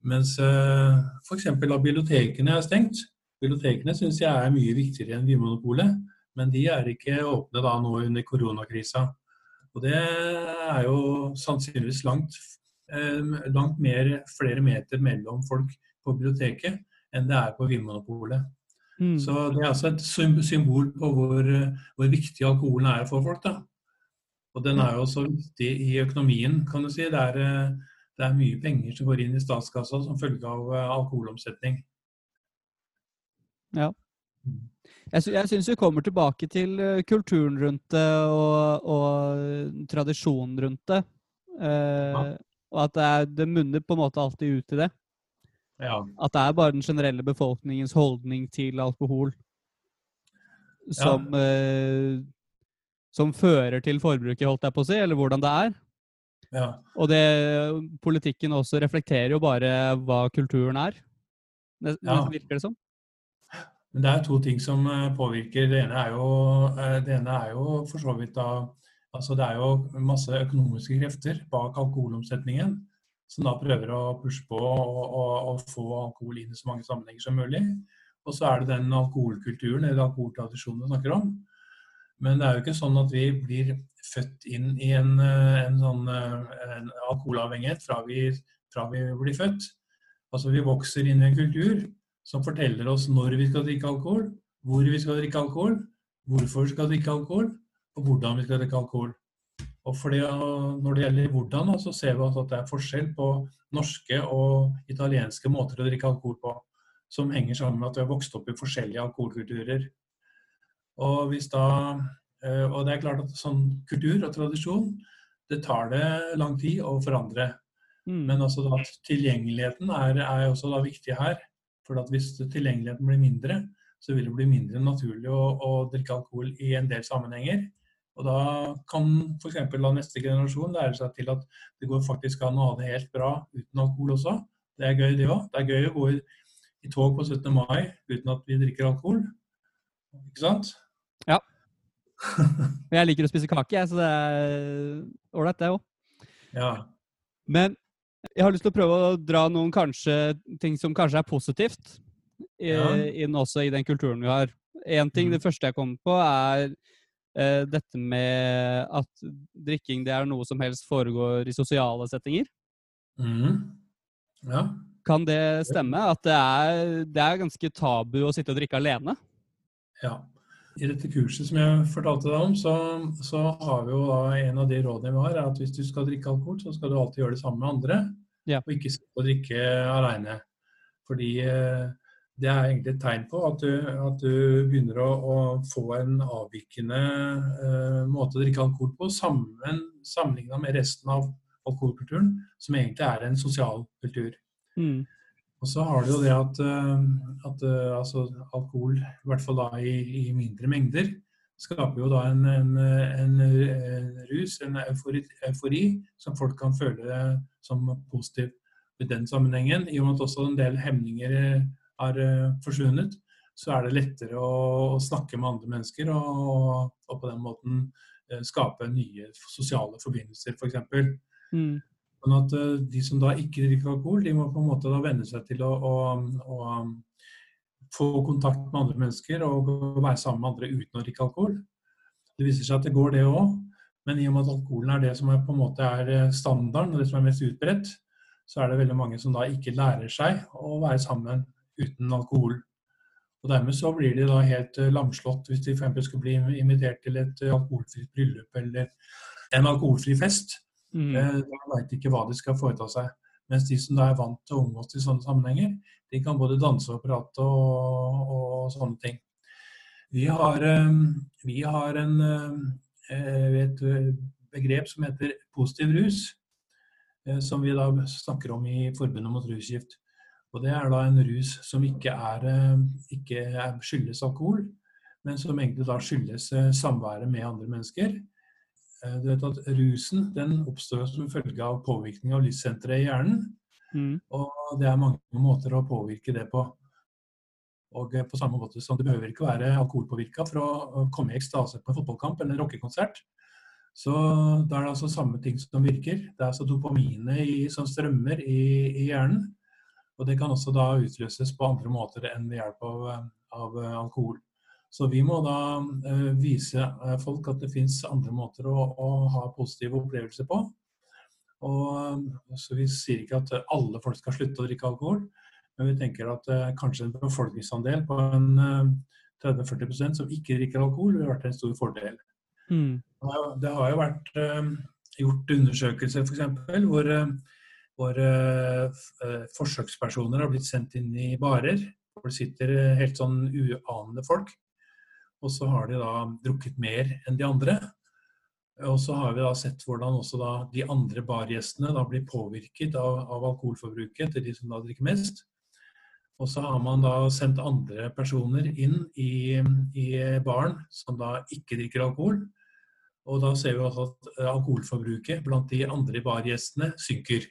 Speaker 2: Mens uh, f.eks. bibliotekene er stengt. Bibliotekene syns jeg er mye viktigere enn Vinmonopolet, men de er ikke åpne da nå under koronakrisa. Og det er jo sannsynligvis langt eh, langt mer, flere meter mellom folk på biblioteket enn det er på Vinmonopolet.
Speaker 1: Mm.
Speaker 2: Så det er altså et symbol på hvor, hvor viktig alkoholen er for folk. da. Og den er jo også viktig i økonomien, kan du si. Det er, det er mye penger som går inn i statskassa som følge av eh, alkoholomsetning.
Speaker 1: Ja. Jeg, jeg syns vi kommer tilbake til eh, kulturen rundt det og, og tradisjonen rundt det. Eh, Og at det, er, det munner på en måte alltid ut i det.
Speaker 2: Ja.
Speaker 1: At det er bare den generelle befolkningens holdning til alkohol som, eh, som fører til forbruket, holdt jeg på å si, eller hvordan det er.
Speaker 2: ja.
Speaker 1: Og det, politikken også reflekterer jo bare hva kulturen er. Det,
Speaker 2: Ja.
Speaker 1: virker det som.
Speaker 2: Men det er to ting som eh, påvirker. Det ene er jo, eh, ene er jo for så vidt da Altså det er jo masse økonomiske krefter bak alkoholomsetningen som da prøver å pushe på og få alkohol inn i så mange sammenhenger som mulig. Og så er det den alkoholkulturen eller alkoholtradisjonen vi snakker om. Men det er jo ikke sånn at vi blir født inn i en, eh, en sånn en alkoholavhengighet fra vi, fra vi blir født. Altså vi vokser inn i en kultur som forteller oss når vi skal drikke alkohol, hvor vi skal drikke alkohol, hvorfor vi skal drikke alkohol, og hvordan vi skal drikke alkohol. Og fordi, uh, Når det gjelder hvordan, så ser vi altså at det er forskjell på norske og italienske måter å drikke alkohol på, som henger sammen med at vi har vokst opp i forskjellige alkoholkulturer. Og, hvis da, uh, og det er klart at sånn kultur og tradisjon, det tar det lang tid å forandre.
Speaker 1: Mm.
Speaker 2: Men også da, at tilgjengeligheten er, er også da viktig her. For hvis tilgjengeligheten blir mindre, så vil det bli mindre naturlig å, å drikke alkohol i en del sammenhenger. Og da kan f.eks. neste generasjon lære seg til at det går faktisk an å ha det helt bra uten alkohol også. Det er gøy, det òg. Det er gøy å gå i, i tog på 17. mai uten at vi drikker alkohol. Ikke sant?
Speaker 1: Ja. Jeg liker å spise kake, jeg, så det er ålreit, det òg.
Speaker 2: Ja.
Speaker 1: Men jeg har lyst til å prøve å dra noen kanskje, ting som kanskje er positivt i,
Speaker 2: Ja.
Speaker 1: inn også i den kulturen vi har. En ting,
Speaker 2: mm.
Speaker 1: Det første jeg kommer på, er eh, dette med at drikking det er noe som helst foregår i sosiale settinger.
Speaker 2: Mm. ja.
Speaker 1: Kan det stemme? At det er, det er ganske tabu å sitte og drikke alene?
Speaker 2: Ja. I dette kurset som jeg fortalte deg om, så, så har vi jo da en av de rådene vi har, er at hvis du skal drikke alkohol, så skal du alltid gjøre det sammen med andre,
Speaker 1: Ja.
Speaker 2: og ikke skal drikke alene. Fordi eh, det er egentlig et tegn på at du, at du begynner å, å, få en avvikende uh, måte å drikke alkohol på, sammen, sammenligna med resten av alkoholkulturen, som egentlig er en sosial kultur. Mm. Og så har du jo det at, eh, at altså, alkohol, i hvert fall da i, i, mindre mengder, skaper jo da en, en, en, en rus, en eufori, eufori, som folk kan føle som positiv i den sammenhengen. I og med at også en del hemninger har uh, forsvunnet, så er det lettere å, å snakke med andre mennesker og, og på den måten skape nye sosiale forbindelser, f.eks. For mm. Sånn at uh, de som da ikke drikker alkohol, de må på en måte da venne seg til å, å, å få kontakt med andre mennesker og være sammen med andre uten å drikke alkohol. Det viser seg at det går, det òg. Men i og med at alkoholen er det som er, på en måte er standarden, og det som er mest utbredt, så er det veldig mange som da ikke lærer seg å være sammen uten alkohol. Og Dermed så blir de da helt uh, lamslått hvis de for skulle bli invitert til et alkoholfritt bryllup eller en alkoholfri fest. Mm. Uh, de veit ikke hva de skal foreta seg. Mens de som da er vant til å omgås i sånne sammenhenger, de kan både danse og prate og, og sånne ting. Vi har, vi har en, et begrep som heter positiv rus, som vi da snakker om i Forbundet mot rusgift. Og Det er da en rus som ikke, er, eh, ikke skyldes alkohol, men som egentlig da skyldes eh, samværet med andre mennesker. Eh, du vet at Rusen den oppstår som følge av påvirkning av lyssenteret i hjernen. Mm. Og det er mange måter å påvirke det på. Og på samme måte som Det behøver ikke være alkoholpåvirka for å komme i ekstase på en fotballkamp eller en rockekonsert. Så da er det altså samme ting som virker. Det er altså dopaminet som strømmer i, i hjernen. Og det kan også da utløses på andre måter enn ved hjelp av, av eh, alkohol. Så vi må da uh, vise uh, folk at det fins andre måter å, å, ha positive opplevelser på. Og, så Vi sier ikke at alle folk skal slutte å drikke alkohol, men vi tenker at kanskje en befolkningsandel på en 30-40% som ikke drikker alkohol, ville vært en stor fordel. Mm. Det har jo vært gjort undersøkelser f.eks. hvor hvor forsøkspersoner har blitt sendt inn i barer. Hvor det sitter eh, helt sånn uanende folk. Og så har de da drukket mer enn de andre. Og så har vi da sett hvordan også da de andre bargjestene da blir påvirket av, av alkoholforbruket til de som da drikker mest. Og så har man da sendt andre personer inn i, i baren som da ikke drikker alkohol. Og da ser vi også at alkoholforbruket blant de andre bargjestene synker.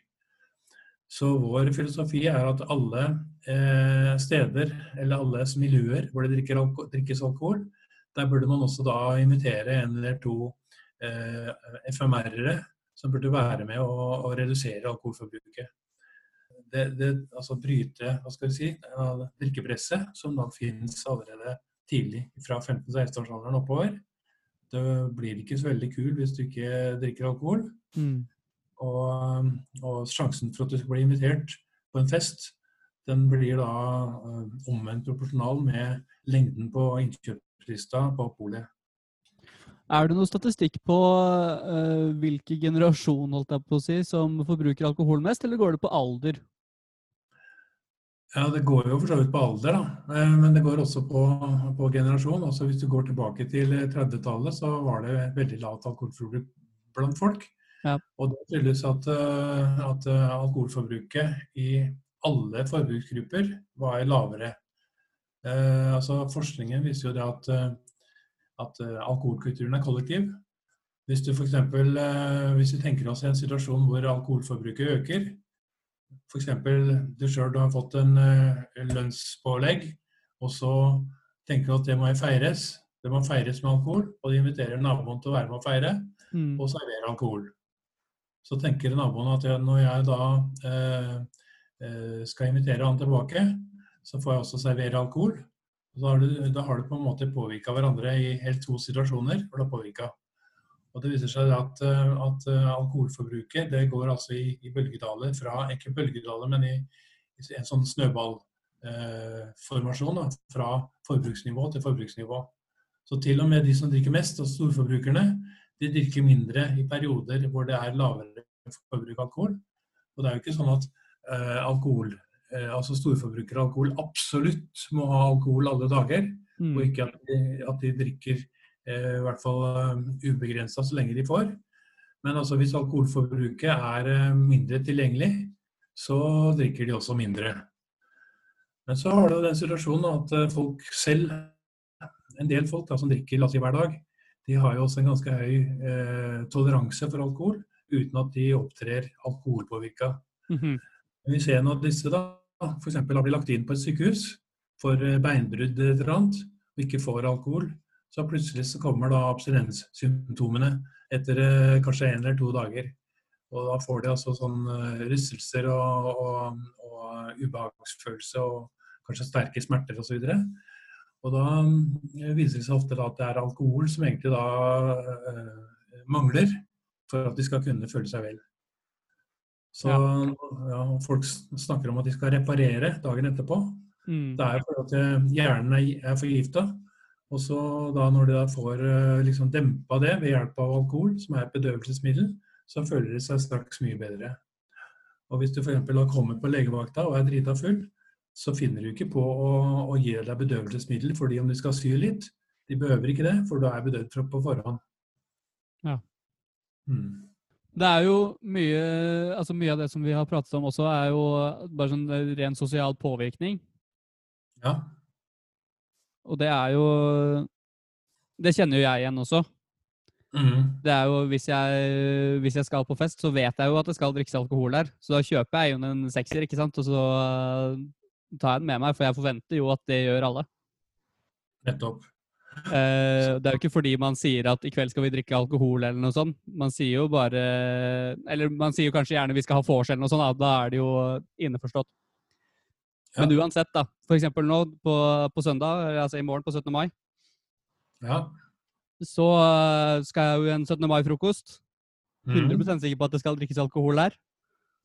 Speaker 2: Så vår filosofi er at alle eh, steder, eller alle miljøer hvor det drikkes alkohol, der burde man også da invitere en eller to eh, FMR-ere som burde være med å, å redusere alkoholforbruket. Det, det, altså bryte hva skal vi si, drikkepresset, som da finnes allerede tidlig fra 15-16-årsalderen oppover. Det blir ikke så veldig kul hvis du ikke drikker alkohol. Mm. Og, og, sjansen for at du skal bli invitert på en fest, den blir da uh, omvendt proporsjonal med lengden på innkjøpslista på bolig.
Speaker 1: Er det noe statistikk på uh, hvilken generasjon holdt jeg på å si, som forbruker alkohol mest, eller går det på alder?
Speaker 2: Ja, Det går jo for så vidt på alder, da. Eh, men det går også på, på generasjon. Også Hvis du går tilbake til 30-tallet, så var det veldig lavt alkoholforbruk blant folk. Ja. Og det skyldes at, eh, at, eh, alkoholforbruket i alle forbruksgrupper var lavere. Eh, altså Forskningen viser jo det at, eh, at alkoholkulturen er kollektiv. Hvis du f.eks. Eh, hvis vi tenker oss en situasjon hvor alkoholforbruket øker, f.eks. du sjøl har fått en, eh, lønnspålegg, og så tenker du at det må feires. Det må feires med alkohol, og de inviterer naboen til å være med å feire, mm. og servere alkohol. Så tenker naboen at jeg, når jeg da eh, eh, skal invitere han tilbake, så får jeg også servere alkohol. Da har, du, da har du på en måte påvirka hverandre i helt to situasjoner. hvor det har Og Det viser seg at, eh, at eh, alkoholforbruket det går altså i, i, bølgedaler fra ikke bølgedaler, men i, i en sånn snøballformasjon eh, fra forbruksnivå til forbruksnivå. Så til og med de som drikker mest, og storforbrukerne, de drikker mindre i perioder hvor det er lavere forbruk av alkohol. Og det er jo ikke sånn at eh, alkohol altså storforbrukere av alkohol absolutt må ha alkohol alle dager,
Speaker 1: Mm.
Speaker 2: og ikke at de, at de drikker eh, i hvert fall ubegrensa så lenge de får. Men altså hvis alkoholforbruket er eh, mindre tilgjengelig, så drikker de også mindre. Men så har du den situasjonen at eh, folk selv, en del folk da, som drikker la oss si hver dag, de har jo også en ganske høy eh, toleranse for alkohol, uten at de opptrer alkoholpåvirka.
Speaker 1: Mhm.
Speaker 2: Vi ser nå at disse da, f.eks. har blitt lagt inn på et sykehus for eh, beinbrudd eller annet, og ikke får alkohol. Så plutselig så kommer da abstinenssymptomene etter eh, kanskje en eller to dager. Og da får de altså sånn eh, rystelser og, og, og ubehagsfølelse og kanskje sterke smerter osv. Og, da eh, viser det seg ofte at det er alkohol som egentlig da eh, mangler for at de skal kunne føle seg vel. Så ja. folk snakker om at de skal reparere dagen etterpå.
Speaker 1: Mm.
Speaker 2: Det er fordi at hjernen er, forgifta. Og så da når de da får eh, liksom dempa det ved hjelp av alkohol, som er et bedøvelsesmiddel, så føler de seg straks mye bedre. Og hvis du f.eks. har kommet på legevakta og er drita full, så finner du ikke på å, å gi deg bedøvelsesmiddel fordi om de skal sy litt. De behøver ikke det, for du er bedøvd på forhånd.
Speaker 1: Ja.
Speaker 2: Mm.
Speaker 1: Det er jo mye altså mye av det som vi har pratet om også, er jo bare sånn ren sosial påvirkning.
Speaker 2: Ja.
Speaker 1: Og det er jo Det kjenner jo jeg igjen også.
Speaker 2: Mm.
Speaker 1: Det er jo hvis jeg, hvis jeg skal på fest, så vet jeg jo at det skal drikkes alkohol der. Så da kjøper jeg jo en sekser, ikke sant, og så uh, tar jeg den med meg, for jeg forventer jo at det gjør alle.
Speaker 2: Nettopp.
Speaker 1: Eh, det er jo ikke fordi man sier at i kveld skal vi drikke alkohol eller noe sånt. Man sier jo bare Eller man sier jo kanskje gjerne vi skal ha vors eller noe sånt, da, er det jo innforstått.
Speaker 2: Ja.
Speaker 1: Men uansett, da. For eksempel nå på, på søndag, altså i morgen på 17. mai,
Speaker 2: Ja.
Speaker 1: så eh, skal jeg jo en 17. mai-frokost.
Speaker 2: Mm.
Speaker 1: 100 sikker på at det skal drikkes alkohol der.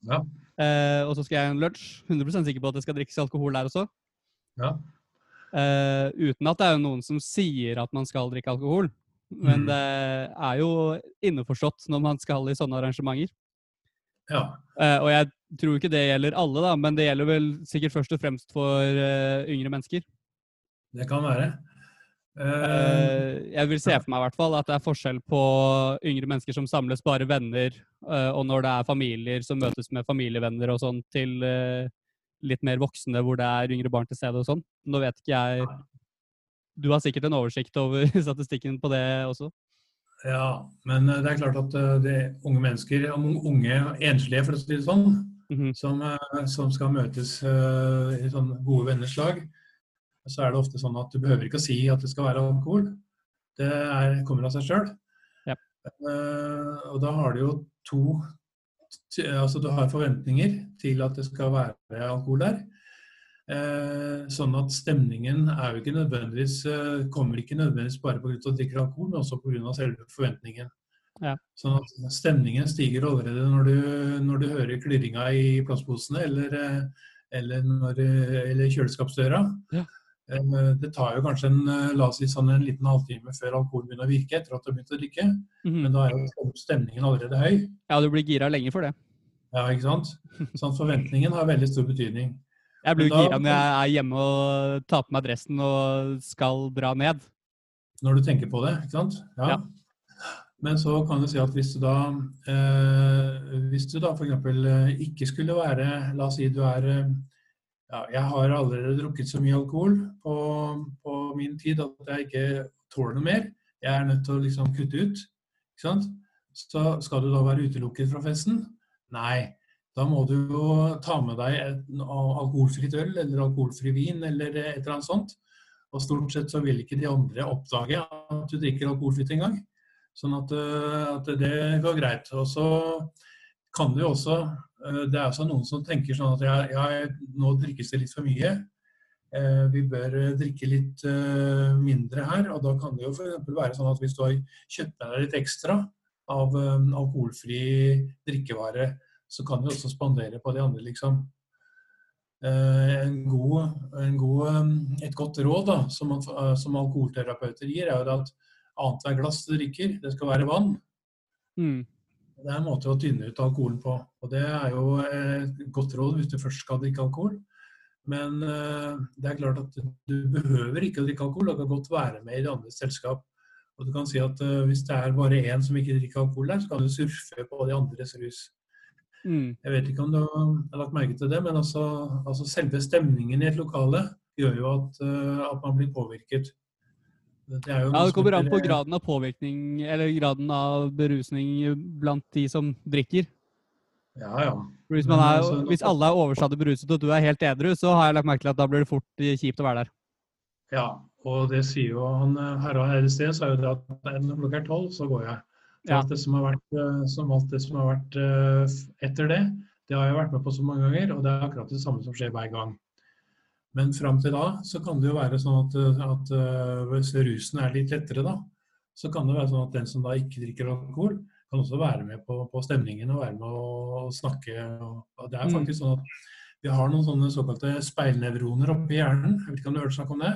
Speaker 2: Ja.
Speaker 1: Eh, og så skal jeg en lunsj. 100 sikker på at det skal drikkes alkohol der også.
Speaker 2: Ja.
Speaker 1: Eh, uten at det er jo noen som sier at man skal drikke alkohol. Men
Speaker 2: Mm.
Speaker 1: det er jo innforstått når man skal i sånne arrangementer.
Speaker 2: ja.
Speaker 1: Uh, og jeg tror ikke det gjelder alle, da, men det gjelder vel sikkert først og fremst for uh, yngre mennesker.
Speaker 2: Det kan være.
Speaker 1: Jeg vil se for meg i hvert fall at det er forskjell på yngre mennesker som samles bare venner, og når det er familier som møtes med familievenner og sånn, til litt mer voksne hvor det er yngre barn til stede og sånn. Nå vet ikke jeg Du har sikkert en oversikt over statistikken på det også?
Speaker 2: ja, men eh, det er klart at eh, det er unge mennesker, unge enslige for å si det sånn,
Speaker 1: Mhm.
Speaker 2: som, eh, som skal møtes i sånn gode venners lag, så er det ofte sånn at du behøver ikke å si at det skal være alkohol. Det er, kommer av seg sjøl.
Speaker 1: Ja.
Speaker 2: og da har du jo to Altså du har forventninger til at det skal være alkohol der. Eh, sånn at stemningen er jo ikke nødvendigvis, eh, kommer ikke nødvendigvis bare pga. at du drikker alkohol, men også pga. selve forventningen.
Speaker 1: Ja.
Speaker 2: Sånn at stemningen stiger allerede når du, når du hører klirringa i plastposene eller, eh, eller, når, eller kjøleskapsdøra.
Speaker 1: Ja.
Speaker 2: Eh, Det tar jo kanskje en, eh, la oss si sånn en liten halvtime før alkohol begynner å virke, etter at du har begynt å drikke.
Speaker 1: Mhm.
Speaker 2: Men da er jo stemningen allerede høy.
Speaker 1: Ja, du blir gira lenge for det.
Speaker 2: Ja, ikke sant? Sånn forventningen har veldig stor betydning.
Speaker 1: Jeg blir jo
Speaker 2: da-
Speaker 1: gira når jeg er hjemme og tar på meg dressen og skal dra ned.
Speaker 2: Når du tenker på det, ikke sant?
Speaker 1: Ja.
Speaker 2: Men så kan du si at hvis du da eh, Hvis du da f.eks. ikke skulle være La oss si du er eh, ja, Jeg har allerede drukket så mye alkohol på, på min tid at jeg ikke tåler noe mer. Jeg er nødt til å liksom kutte ut. Ikke sant? Så skal du da være utelukket fra festen? Nei. Da må du jo ta med deg et alkoholfritt øl eller alkoholfri vin eller et eller annet sånt. Og stort sett så vil ikke de andre oppdage at du drikker alkoholfritt engang. Sånn at, øh, at det går greit. Og så kan du også øh, Det er også noen som tenker sånn at ja, ja, nå drikkes det litt for mye. Eh, Vi bør øh, drikke litt mindre her. Og da kan det jo f.eks. være sånn at hvis du har kjøpt deg litt ekstra av alkoholfri drikkevare, så kan du også spandere på de andre, liksom. Eh, god, god, eh, et godt råd da, som, eh, som alkoholterapeuter gir, er jo at annethvert glass du drikker, det skal være vann.
Speaker 1: Mm.
Speaker 2: Det er en måte å tynne ut alkoholen på. Og det er jo et godt råd hvis du først skal drikke alkohol. Men eh, det er klart at du behøver ikke å drikke alkohol. Du kan godt være med i det andre selskap. Og du kan si at eh, Hvis det er bare én som ikke drikker alkohol der, så kan du surfe på de andres rus.
Speaker 1: Mm.
Speaker 2: Jeg vet ikke om du har lagt merke til det, men altså, altså selve stemningen i et lokale gjør jo at, eh, at man blir påvirket. Det
Speaker 1: Ja, Det kommer an på graden av påvirkning, eller graden av berusning blant de som drikker.
Speaker 2: Ja, ja.
Speaker 1: Hvis, er,
Speaker 2: altså-
Speaker 1: hvis alle er overstadig beruset og du er helt edru, så har jeg lagt merke til at da blir det fort eh, kjipt å være der.
Speaker 2: Ja, og det sier jo han eh, herra her i sted, så er jo det at når klokka er tolv, så går jeg.
Speaker 1: Ja.
Speaker 2: Alt det som har vært, eh, som alt det som har vært eh, etter det, det har jeg vært med på så mange ganger, og det er akkurat det samme som skjer hver gang. Men fram til da så kan det jo være sånn at, at eh, hvis rusen er litt lettere, da, så kan det være sånn at den som da ikke drikker alkohol, kan også være med på, på stemningen og være med å, snakke. Og, det er
Speaker 1: Mm.
Speaker 2: faktisk sånn at vi har noen sånne såkalte speilnevroner oppi hjernen. Jeg vet ikke om du har hørt snakk om det?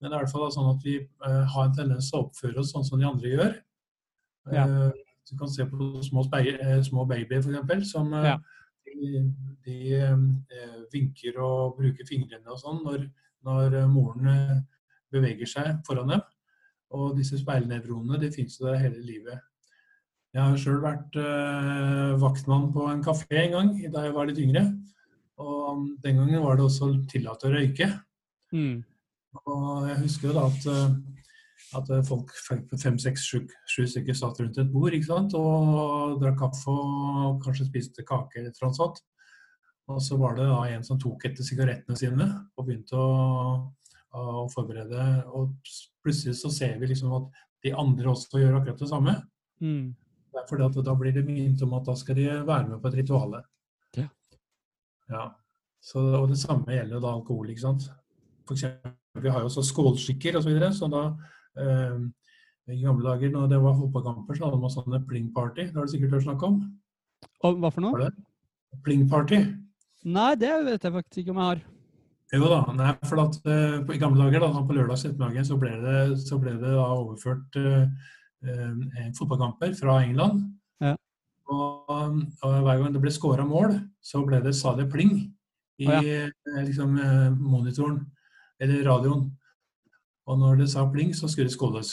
Speaker 2: Men det er i hvert fall sånn at vi uh, har en tendens til å oppføre oss sånn som de andre gjør.
Speaker 1: Ja.
Speaker 2: Uh, du kan se på små, speil, små babyer f.eks. som uh,
Speaker 1: Ja.
Speaker 2: De, eh, vinker og bruker fingrene og sånn når, når eh, moren eh, beveger seg foran dem. Og disse speilnevronene de finnes jo der hele livet. Jeg har sjøl vært eh, vaktmann på en kafé en gang da jeg var litt yngre. Og den gangen var det også tillatt å røyke.
Speaker 1: Mm.
Speaker 2: Og jeg husker jo da at, eh, at folk fem, seks, sju, stykker satt rundt et bord ikke sant? og drakk kaffe og kanskje spiste kake eller noe sånt. Og så var det da en som tok etter sigarettene sine og begynte å, å forberede. Og plutselig så ser vi liksom at de andre også gjør akkurat det samme.
Speaker 1: Mm.
Speaker 2: Fordi at da blir det minnet om at da skal de være med på et rituale.
Speaker 1: Ja.
Speaker 2: Ja. Så, og det samme gjelder da alkohol, ikke sant. For eksempel, vi har jo også skålskikker og så videre, så da eh, i gamle dager når det var fotballkamper, så hadde man sånne pling-party. Det har du sikkert hørt snakk om?
Speaker 1: Og hva for noe?
Speaker 2: Pling-party.
Speaker 1: Nei, det vet jeg faktisk ikke om jeg har.
Speaker 2: Jo da, nei, for at uh, i gamle dager, da, på lørdags ettermiddag, så ble det, så ble det da overført uh, uh, fotballkamper fra England.
Speaker 1: Ja.
Speaker 2: Og, og hver gang det ble skåra mål, så ble det, salig pling i
Speaker 1: oh,
Speaker 2: ja. liksom, eh, monitoren, eller radioen. Og når det sa pling, så skulle det skåles.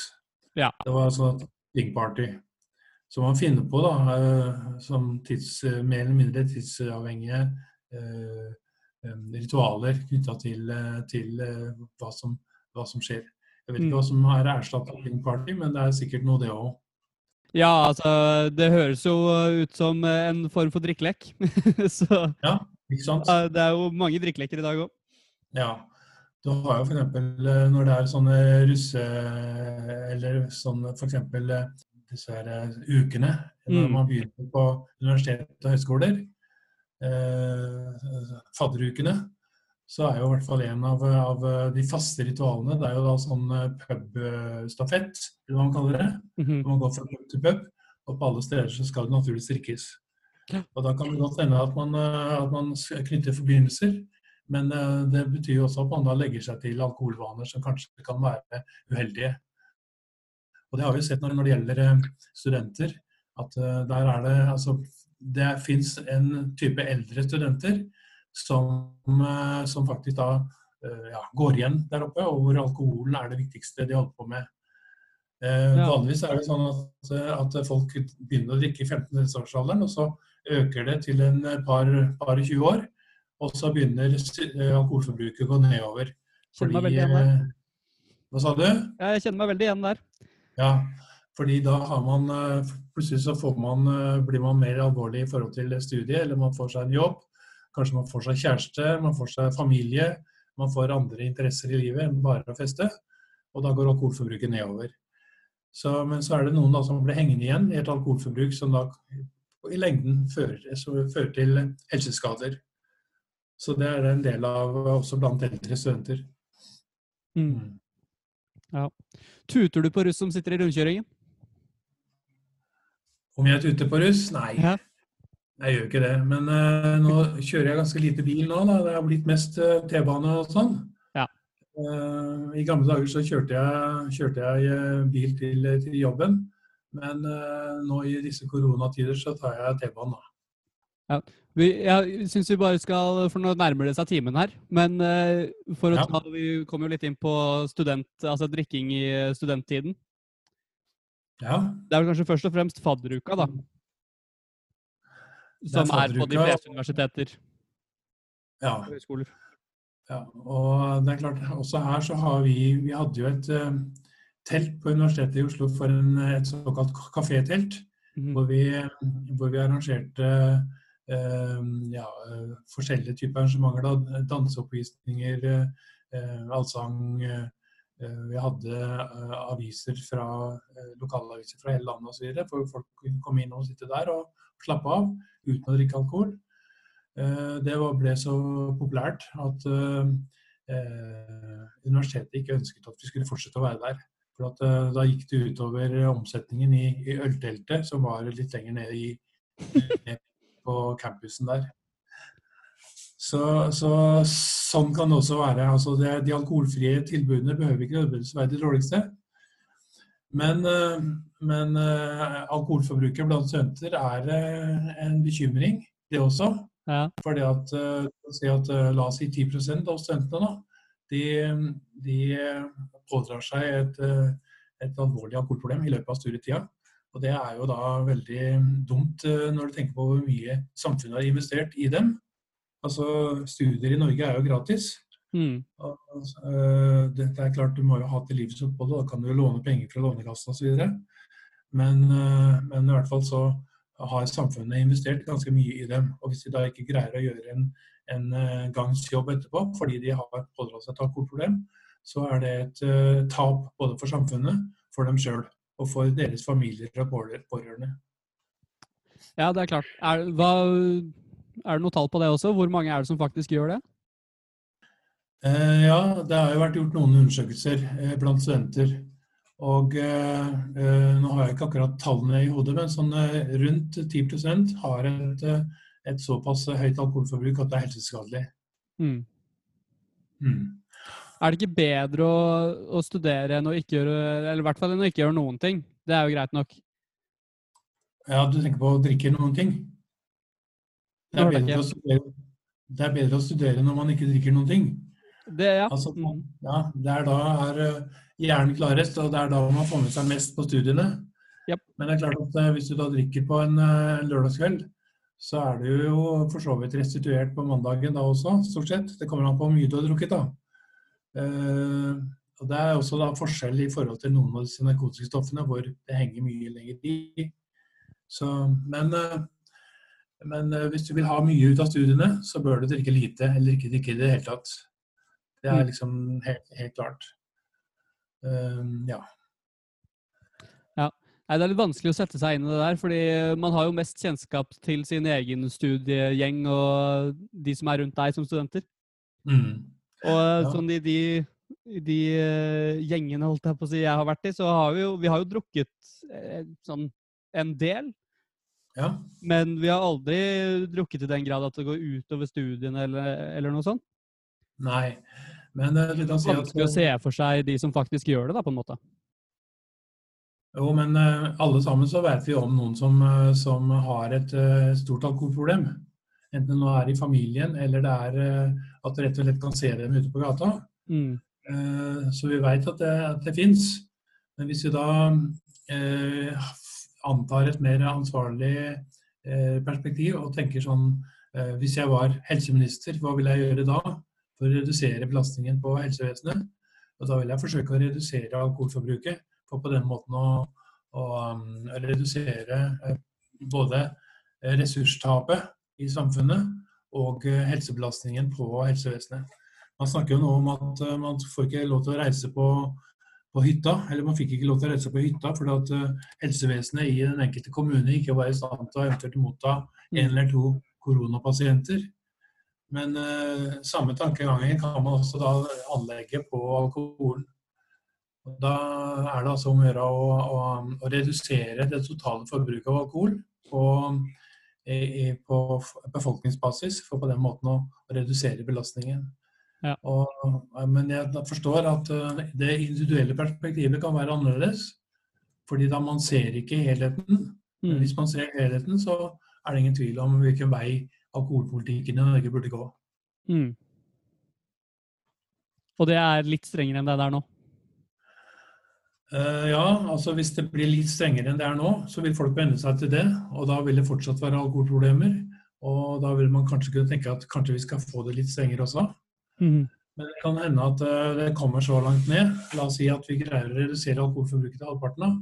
Speaker 1: Ja.
Speaker 2: Det var sånn pling-party. Så man finner på, da, eh, som tids, mer eller mindre tidsavhengige eh, eh, ritualer knytta til, eh, til eh, hva, som, hva som skjer. Jeg vet
Speaker 1: Mm.
Speaker 2: ikke hva som er erstatta pling-party, men det er sikkert noe, det òg.
Speaker 1: Ja, altså, det høres jo ut som en form for drikkelek. så ja, det er jo mange drikkeleker i dag òg.
Speaker 2: Ja. Du har jo f.eks. når det er sånne russe... Eller sånn f.eks. disse her eh, ukene når
Speaker 1: Mm.
Speaker 2: man begynner på universitet og høyskoler. Eh, fadderukene. Så er jo i hvert fall en av, av de faste ritualene det er jo da sånn eh, pubstafett, eller hva man kaller det.
Speaker 1: Mhm.
Speaker 2: Man går fra pub til pub, og på alle steder så skal det naturligvis drikkes.
Speaker 1: Ja.
Speaker 2: Og da kan det godt hende at man, eh, at man knytter forbindelser, men eh, det betyr også at man da legger seg til alkoholvaner som kanskje kan være uheldige. Og det har vi sett når, det gjelder eh, studenter, at eh, der er det altså Det fins en type eldre studenter som, som faktisk da ja, går igjen der oppe, og hvor alkoholen er det viktigste de holder på med. Eh,
Speaker 1: Ja.
Speaker 2: Vanligvis er det sånn at, at folk begynner å drikke i 15-årsalderen, og så øker det til en par, par 20 år. Og så begynner eh, alkoholforbruket å gå nedover.
Speaker 1: Der.
Speaker 2: eh, Hva sa du?
Speaker 1: Ja, Jeg kjenner meg veldig igjen der.
Speaker 2: Ja, fordi da har man eh, Plutselig så får man, blir man mer alvorlig i forhold til studiet, eller man får seg en jobb. Kanskje man får seg kjæreste, man får seg familie. Man får andre interesser i livet enn bare å feste. Og da går alkoholforbruket nedover. Så, men så er det noen da som blir hengende igjen i et alkoholforbruk som da i lengden fører, fører til helseskader. Så det er en del av også blant eldre studenter.
Speaker 1: Mm. Tuter du på russ som sitter i rundkjøringen?
Speaker 2: Om jeg tuter på russ? Nei.
Speaker 1: Ja.
Speaker 2: Jeg gjør ikke det. Men uh, nå kjører jeg ganske lite bil nå. Da. Det har blitt mest uh, T-bane og sånn.
Speaker 1: Ja.
Speaker 2: Uh, I gamle dager så kjørte jeg, kjørte jeg eh, bil til, til jobben. Men eh, nå i disse koronatider så tar jeg T-banen. da.
Speaker 1: Vi, jeg syns vi bare skal For nå nærmer det seg timen her. Men eh, for å
Speaker 2: Ja.
Speaker 1: ta Vi kom jo litt inn på student, altså drikking i studenttiden.
Speaker 2: Ja.
Speaker 1: Det er vel kanskje først og fremst fadderuka, da. Som er, på de fleste universiteter
Speaker 2: ja.
Speaker 1: høyskoler.
Speaker 2: Ja, og det er klart, også her så har vi Vi hadde jo et uh, telt på Universitetet i Oslo for en, et såkalt kafételt,
Speaker 1: Mhm.
Speaker 2: hvor vi, hvor vi arrangerte eh, ja, eh, forskjellige typer arrangementer. Da. Danseoppvisninger, eh, allsang. eh, eh, vi hadde aviser fra lokalaviser fra hele landet osv. For folk kunne komme inn og sitte der og slappe av uten å drikke alkohol. Det ble så populært at universitetet ikke ønsket at vi skulle fortsette å være der. For Da gikk det utover omsetningen i, i ølteltet, som var litt lenger nede i, ned på campusen der. Så, så sånn kan det også være. Altså det, de alkoholfrie tilbudene behøver ikke nødvendigvis være de dårligste. Men, eh, men eh, alkoholforbruket blant studenter er eh, en bekymring, det også.
Speaker 1: Ja.
Speaker 2: Fordi at, at La oss si 10 av studentene da, de, de pådrar seg et, et alvorlig alkoholproblem i løpet av studietida. Og det er jo da veldig dumt eh, når du tenker på hvor mye samfunnet har investert i dem. Altså, Studier i Norge er jo gratis.
Speaker 1: Mm.
Speaker 2: Og, øh, det, det er klart Du må jo ha til livets opphold, da kan du jo låne penger fra Lånekassen osv. Men, øh, men i hvert fall så har samfunnet investert ganske mye i dem. Og hvis de da ikke greier å gjøre en, en øh, gangs jobb etterpå fordi de har pådratt seg et alkoholproblem, så er det et uh, tap både for samfunnet, for dem sjøl og for deres familier og pårørende.
Speaker 1: ja, det er klart. Er, hva, er det noe tall på det også? Hvor mange er det som faktisk gjør det?
Speaker 2: Eh, ja, det har jo vært gjort noen undersøkelser eh, blant studenter. Og eh, eh, nå har jeg ikke akkurat tallene i hodet, men sånn eh, rundt 10% har et, eh, et såpass høyt alkoholforbruk at det er helseskadelig.
Speaker 1: Mm.
Speaker 2: Mm.
Speaker 1: Er det ikke bedre å, å studere enn å ikke gjøre Eller i hvert fall enn å ikke gjøre noen ting? Det er jo greit nok.
Speaker 2: Ja, du tenker på å drikke noen ting? Det er, bedre å studere, det er bedre å studere når man ikke drikker noen ting.
Speaker 1: Det, ja.
Speaker 2: Altså,
Speaker 1: Mm.
Speaker 2: ja, det er da er eh, hjernen klarest, og det er da man får med seg mest på studiene.
Speaker 1: Yep.
Speaker 2: Men det er klart at eh, hvis du da drikker på en eh, lørdagskveld, så er du jo for så vidt restituert på mandagen da også, stort sett. Det kommer an på hvor mye du har drukket, da. Eh, og Det er også da forskjell i forhold til noen av disse narkotiske stoffene, hvor det henger mye lenger i. Så, men eh, men eh, hvis du vil ha mye ut av studiene, så bør du drikke lite, eller ikke drikke i det hele tatt. Det er
Speaker 1: Mm.
Speaker 2: liksom helt, helt klart. Um, ja.
Speaker 1: Nei, Det er litt vanskelig å sette seg inn i det der, fordi man har jo mest kjennskap til sin egen studiegjeng og de som er rundt deg som studenter.
Speaker 2: Mm.
Speaker 1: Og
Speaker 2: Ja.
Speaker 1: sånn i de, de eh, gjengene holdt jeg på å si jeg har vært i, så har vi jo, vi har jo drukket eh, sånn en del.
Speaker 2: ja.
Speaker 1: Men vi har aldri drukket i den grad at det går utover studiene eller, eller noe sånt.
Speaker 2: Nei. Men eh, si at
Speaker 1: Vanskelig å se for seg de som faktisk gjør det, da, på en måte.
Speaker 2: Jo, men eh, alle sammen så vet vi om noen som, eh, som har et eh, stort alkoholproblem. Enten det nå er i familien, eller det er eh, at du rett og slett kan se dem ute på gata.
Speaker 1: Mm.
Speaker 2: Eh, Så vi vet at det, at det fins. Men hvis vi da eh, antar et mer ansvarlig eh, perspektiv og tenker sånn eh, Hvis jeg var helseminister, hva vil jeg gjøre da for å redusere belastningen på helsevesenet? Og da vil jeg forsøke å redusere alkoholforbruket, for på den måten å, å å redusere eh, både ressurstapet i samfunnet og eh, helsebelastningen på helsevesenet. Man snakker jo nå om at eh, man får ikke lov til å reise på, på hytta, eller man fikk ikke lov til å reise på hytta fordi at eh, helsevesenet i den enkelte kommune ikke var i stand til å eventuelt motta en eller to koronapasienter. Men eh, samme tankegangen kan man også da anlegge på alkoholen. Da er det altså om å gjøre å, å, å redusere det totale forbruket av alkohol i, på befolkningsbasis, for på den måten å redusere belastningen.
Speaker 1: Ja.
Speaker 2: Og, men jeg forstår at eh, det individuelle perspektivet kan være annerledes. Fordi da man ser ikke helheten.
Speaker 1: Mm.
Speaker 2: hvis man ser helheten, så er det ingen tvil om hvilken vei alkoholpolitikken i Norge burde gå.
Speaker 1: Mm. Og det er litt strengere enn det er der nå?
Speaker 2: Uh, ja, altså hvis det blir litt strengere enn det er nå, så vil folk venne seg til det. Og da vil det fortsatt være alkoholproblemer. Og da vil man kanskje kunne tenke at kanskje vi skal få det litt strengere også.
Speaker 1: Mm.
Speaker 2: Men det kan hende at uh, det kommer så langt ned. La oss si at vi greier å redusere alkoholforbruket til halvparten av.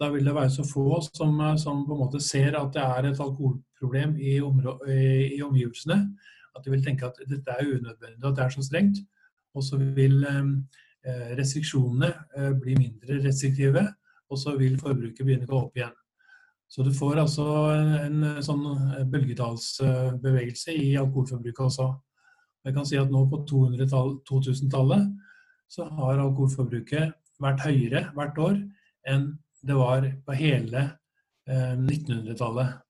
Speaker 2: Da vil det være så få som, eh, som, på en måte ser at det er et alkoholproblem i, i, i omgivelsene, at de vil tenke at dette er unødvendig, at det er så strengt. Og så vil Eh, restriksjonene eh, blir mindre restriktive, og så vil forbruket begynne å gå opp igjen. Så du får altså en, en sånn bølgedalsbevegelse i alkoholforbruket også. Jeg kan si at nå på 2000-tallet så har alkoholforbruket vært høyere hvert år enn det var på hele eh, 1900-tallet.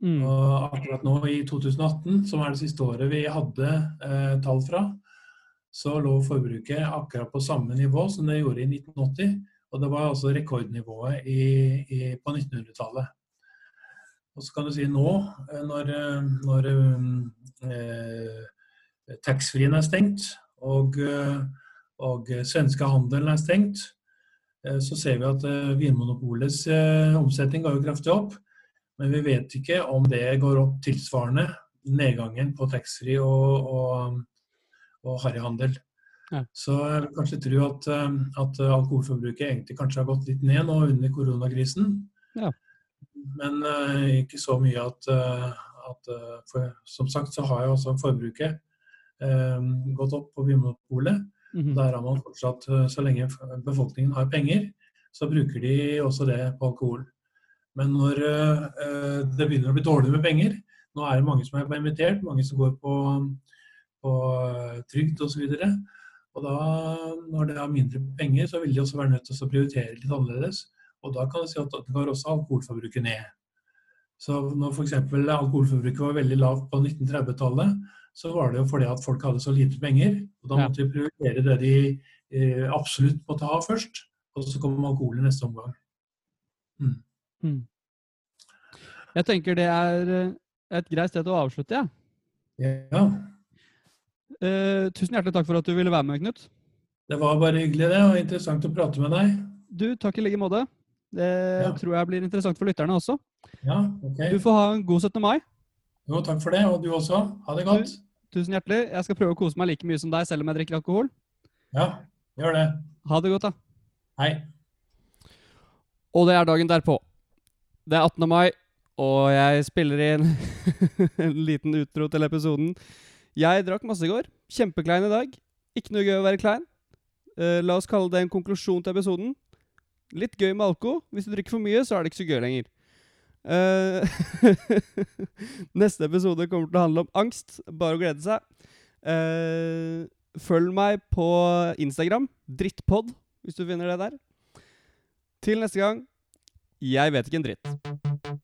Speaker 2: Mm. Og akkurat nå i 2018, som er det siste året vi hadde eh, tall fra, så lå forbruket akkurat på samme nivå som det gjorde i 1980. Og det var altså rekordnivået i, i, på 1900-tallet. Og så kan du si nå, eh, når, eh, når eh, taxfree-en er stengt og, eh, og svenske handelen er stengt, så ser vi at Vinmonopolets omsetning går jo kraftig opp. Men vi vet ikke om det går opp tilsvarende nedgangen på taxfree og, og og harryhandel. Ja. Så jeg vil kanskje tro at, um, at, alkoholforbruket egentlig kanskje har gått litt ned nå under koronakrisen. Ja. Men uh, ikke så mye at, uh, at for, Som sagt så har jo også forbruket um, gått opp på Vinmonopolet. Mm -hmm. Der har man fortsatt, så lenge befolkningen har penger, så bruker de også det på alkohol. Men når uh, det begynner å bli dårlig med penger Nå er det mange som er permittert, mange som går på eh, trygd osv. Og, da, når det er mindre penger, så vil de også være nødt til å prioritere litt annerledes. Og da kan du si at det går også alkoholforbruket ned. Så når f.eks. alkoholforbruket var veldig lavt på 1930-tallet, så var det jo fordi at folk hadde så lite penger. Og da måtte de prioritere det de eh, absolutt måtte ha først. Og så kom alkohol i neste omgang. Mm. Mm.
Speaker 1: Jeg tenker det er eh, et greit sted å avslutte,
Speaker 2: ja. ja.
Speaker 1: Uh, tusen hjertelig takk for at du ville være med, Knut.
Speaker 2: Det var bare hyggelig, det. og Interessant å prate med deg.
Speaker 1: Du, takk i like måte. Det ja. tror jeg blir interessant for lytterne også.
Speaker 2: Ja, ok.
Speaker 1: Du får ha en god 17. mai.
Speaker 2: Jo, takk for det. Og du også. Ha det godt.
Speaker 1: Du, tusen hjertelig. Jeg skal prøve å kose meg like mye som deg, selv om jeg drikker alkohol.
Speaker 2: Ja, gjør det.
Speaker 1: Ha det godt, da.
Speaker 2: Hei.
Speaker 1: Og det er dagen derpå. Det er 18. mai, og jeg spiller inn en liten utro til episoden. Jeg drakk masse i går. Kjempeklein i dag. Ikke noe gøy å være klein. Uh, la oss kalle det en konklusjon til episoden. Litt gøy med alko. Hvis du drikker for mye, så er det ikke så gøy lenger. Uh, neste episode kommer til å handle om angst. Bare å glede seg. Uh, følg meg på Instagram. Drittpod, hvis du finner det der. Til neste gang jeg vet ikke en dritt.